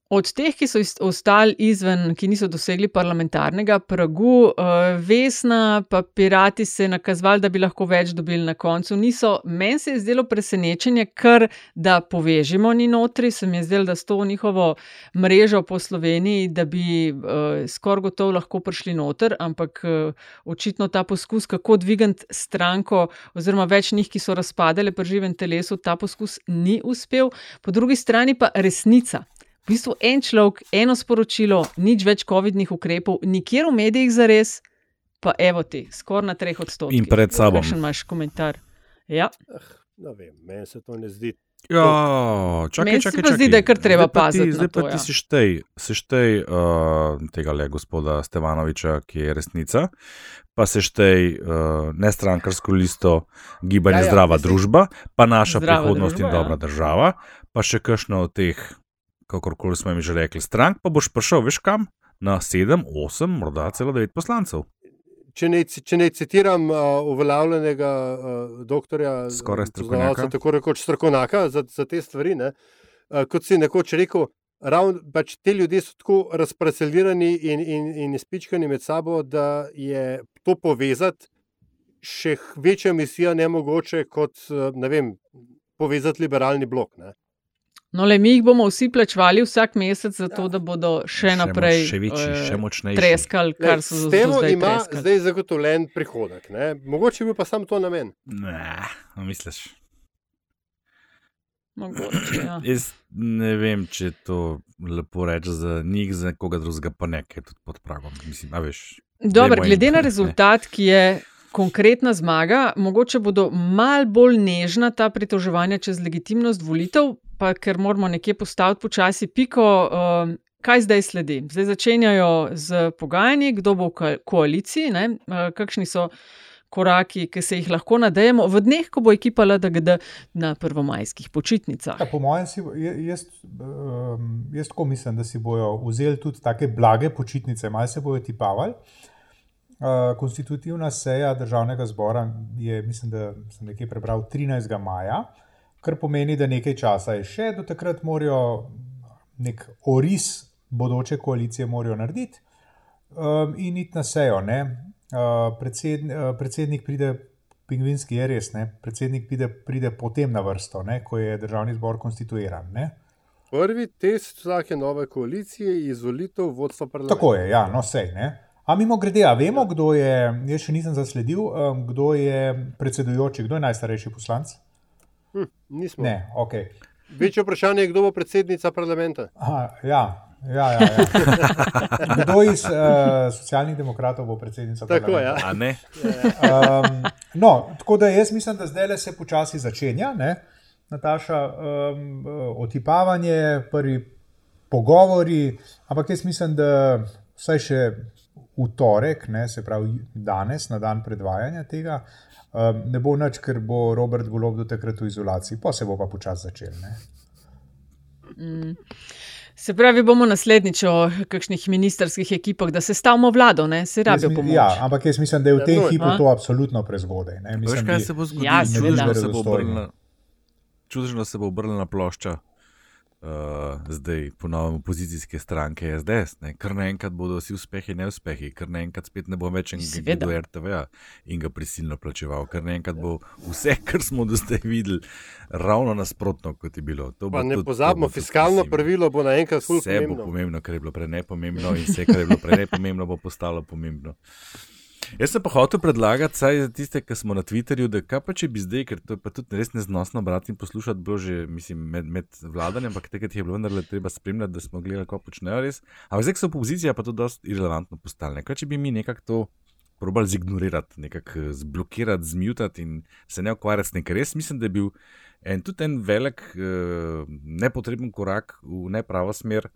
Od teh, ki so ostali izven, ki niso dosegli parlamentarnega pragu, uh, Vesna pa pirati se nakazovali, da bi lahko več dobili na koncu. Niso. Meni se je zdelo presenečenje, ker da povežemo ni notri, se mi je zdelo, da s to njihovo mrežo po Sloveniji, da bi uh, skoraj gotovo lahko prišli noter, ampak uh, očitno ta poskus, kako dvigati stranko, oziroma več njih, ki so razpadele pri živem telesu, ta poskus ni uspel. Po drugi strani pa resnica v bistvu en človek, eno sporočilo, nič več COVID-nih ukrepov, nikjer v medijih za res, pa evo ti, skoraj na treh odstotkih. In pred sabo. Še imaš komentar. Ja. Uh, vem, meni se to ne zdi. Ja, čakaj, čakaj, čakaj. Zdi, da je kar treba paziti. Zdaj pa ti, zdaj pa ti ja. seštej uh, tega le gospoda Stevanoviča, ki je resnica, pa seštej uh, nestrankarsko listo Gibanje ja, ja, Zdrava mislim, družba, pa naša prihodnost družba, in dobra ja. država, pa še kakšno od teh kakorkoli smo jim že rekli, strank pa boš prišel, veš kam, na 7, 8, morda celo 9 poslancev. Če ne, če ne citiram uh, uveljavljenega uh, doktorja, Skoraj strokovnjaka. tako rekoč strokovnjaka za, za te stvari, ne, uh, kot si nekoč rekel, ravno pač te ljudje so tako razparcelirani in, in, in izpičkani med sabo, da je to povezati še večja misija nemogoče kot, ne vem, povezati liberalni blok. Ne. No, le mi jih bomo vsi plačevali vsak mesec, zato da bodo še Še naprej še večji, eh, še močnejši. treskali, Ne, kar so S do tem zdaj ima treskali. zdaj zagotovljen prihodek. Ne. Mogoče je bil pa samo to namen. Ne, a misliš. Mogoče, ja. Jaz ne vem, če to lepo reči za njih, za koga drugega pa ne, ker je tudi pod pragom. Mislim, a veš. Jim- glede na ne. rezultat, ki je konkretna zmaga, mogoče bodo mal bolj nežna ta pritoževanja čez legitimnost volitev, pa ker moramo nekje postaviti počasi piko. Um, Kaj zdaj sledi? Zdaj začenjajo z pogajanji, kdo bo v ko- koaliciji, ne? Eh, kakšni so koraki, ki se jih lahko nadejemo v dneh, ko bo ekipa LDGD na prvomajskih počitnicah. Ja, po mojem, si, jaz, um, jaz tako mislim, da si bodo vzeli tudi tako blage počitnice, malo se bodo tipavali. Uh, konstitutivna seja državnega zbora je, mislim, da sem nekaj prebral 13. maja, kar pomeni, da nekaj časa je še, do takrat morajo nek oris bodoče koalicije morajo narediti um, in iti na sejo. ne. Uh, predsedn, uh, predsednik pride, pingvinski je res, ne? predsednik pride, pride potem na vrsto, ne? ko je državni zbor konstituiran. Ne? Prvi test vsake nove koalicije je izvolitev vodstva parlamenta. Tako je, ja, no sej. Ne? A mimo grede, a vemo, kdo je, jaz še nisem zasledil, um, kdo je predsedujoči, kdo je najstarejši poslanec? Hm, nismo. Ne, ok. Večje vprašanje je, kdo bo predsednica parlamenta. Aha, ja, ja, ja, ja. Kdo iz uh, socialnih demokratov bo predsednica Tako, parlamenta? ja. A ne? Um, no, tako da jaz mislim, da zdaj le se počasi začenja, ne? Nataša, um, otipavanje, prvi pogovori, ampak jaz mislim, da vsaj še v torek, ne, se pravi danes, na dan predvajanja tega, um, ne bo nič, ker bo Robert Golob do takrat v izolaciji, pa se bo pa počasi začel. Ne? Mm. Se pravi, bomo naslednjič o kakšnih ministerskih ekipah, da se stavimo vlado, ne? se rabijo pomoč. Ja, ampak jaz mislim, da je v tem Ja, hipu a? to absolutno prezgodaj. ne. Veš, Mislim, kaj bi- se bo zgodilo? Ja, čudežno se bo obrnila plošča. Uh, zdaj ponovno opozicijske stranke SDS, ne? kar naenkrat bodo vsi uspehi in neuspehi, kar naenkrat spet ne bo več enega do RTV-ja in ga prisilno plačeval, kar naenkrat bo vse, kar smo do zdaj videli, ravno nasprotno, kot je bilo. To Pa bo ne tudi- pozabimo, fiskalno mislim, pravilo bo naenkrat ful Vse bo pomembno. pomembno, kar je bilo prej nepomembno, in vse, kar je bilo prej nepomembno, bo postalo pomembno. Jaz sem pa hotel predlagati, saj za tiste, ki smo na Twitterju, da kaj pa če bi zdaj, ker to je pa tudi res neznosno brati in poslušati, bilo že mislim, med, med vladanjem, ampak takrat je bilo vendarle treba spremljati, da smo gledali, kako počnejo res. Ampak zdaj, so opozicija, pa to dosti irrelevantno postale. Kaj če bi mi nekako to probali zignorirati, nekako eh, zblokirati, zmutati in se ne ukvarjati s ker res mislim, da je bil en, tudi en velik, eh, nepotreben korak v nepravo smer.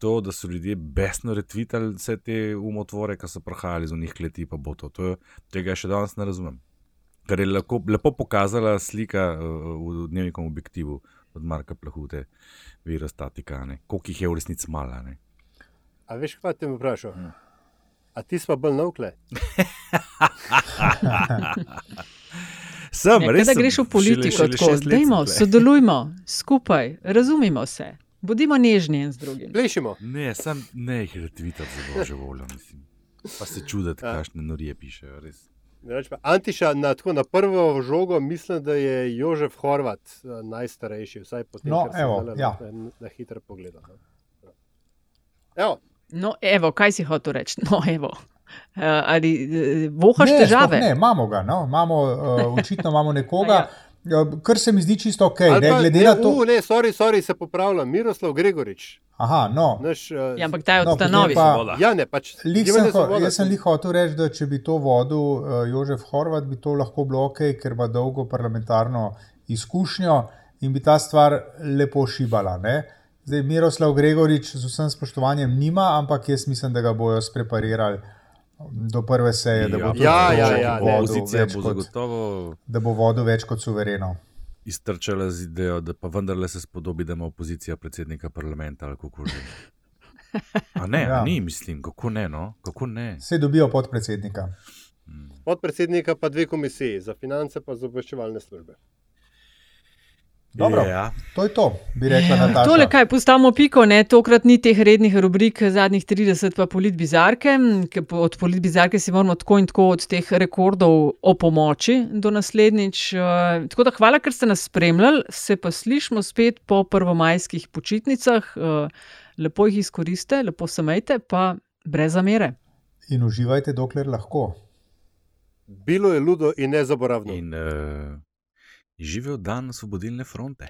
To, da so ljudje besno retvitali vse te umotvore, ki so prihajali z njih kleti, pa bo to. to je, tega še danes ne razumem. Kar je lepo, lepo pokazala slika uh, v dnevnikovem objektivu od Marka Plahute, virostatika, ne. koliko jih je v resnici mala. Ne. A veš, kaj te mi vprašal? A ti smo bolj navkle? Sem, Ja, res da greš v politiko, tako dajmo, sodelujmo skupaj, razumimo se, bodimo nežni en z drugim. Plešimo. Ne, sem ne jih retvitati za božjo voljo, mislim. Pa se čuditi, Ja. kakšne norije pišejo, res. Pa Antiša, na, tako, na prvo žogo mislim, da je Jožef Horvat eh, najstarejši, vsaj po tem, No, kar sem evo, zdajle ja. na, na hitro pogledal. no. Evo, No, evo, kaj si hotel reči? No, evo. Uh, ali uh, vohaš ne, težave? Ne, imamo ga, no? imamo, uh, očitno imamo nekoga, ja. Kar se mi zdi čisto ok. ali Ne, pa- glede ne, na to, u, ne, sorry, sorry, se popravljam, Miroslav Gregorič. Aha, no, Naš, uh, Ja, ampak ta je No, od potem stanovi. pa- ja, ne, pač. Lih sem, ho- Svoboda. jaz sem lih hotel reči, da če bi to vodil uh, Jožef Horvat, bi to lahko bilo ok, ker ima dolgo parlamentarno izkušnjo in bi ta stvar lepo šibala. Ne? Zdaj, Miroslav Gregorič z vsem spoštovanjem nima, ampak jaz mislim, da ga bojo spreparirali do prve seje, da bo, tudi Ja, ja, ja, ne. vodil Opozicija bo zagotovo. da bo vodil več kot suvereno. iztrčala z idejo, da pa vendarle se spodobi, da ima opozicija predsednika parlamenta ali kako že. A ne, ja. a ni, mislim, kako ne, no? kako ne. Se dobijo podpredsednika. Podpredsednika pa dve komisiji, za finance pa za obveščevalne službe. Dobro, Ja. to je to, bi rekla Nataša. Tole, kaj postavimo piko, ne? tokrat ni teh rednih rubrik, zadnjih 30 pa politbizarke. Od politbizarke si moramo tako in tako od teh rekordov o pomoči do naslednjič. Eh, Tako da hvala, ker ste nas spremljali, se pa slišmo spet po prvomajskih počitnicah. Eh, Lepo jih izkoriste, lepo se majte, pa brez zamere. In uživajte, dokler lahko. Bilo je ludo in nezaboravno. In uh, živel dan osvobodilne fronte.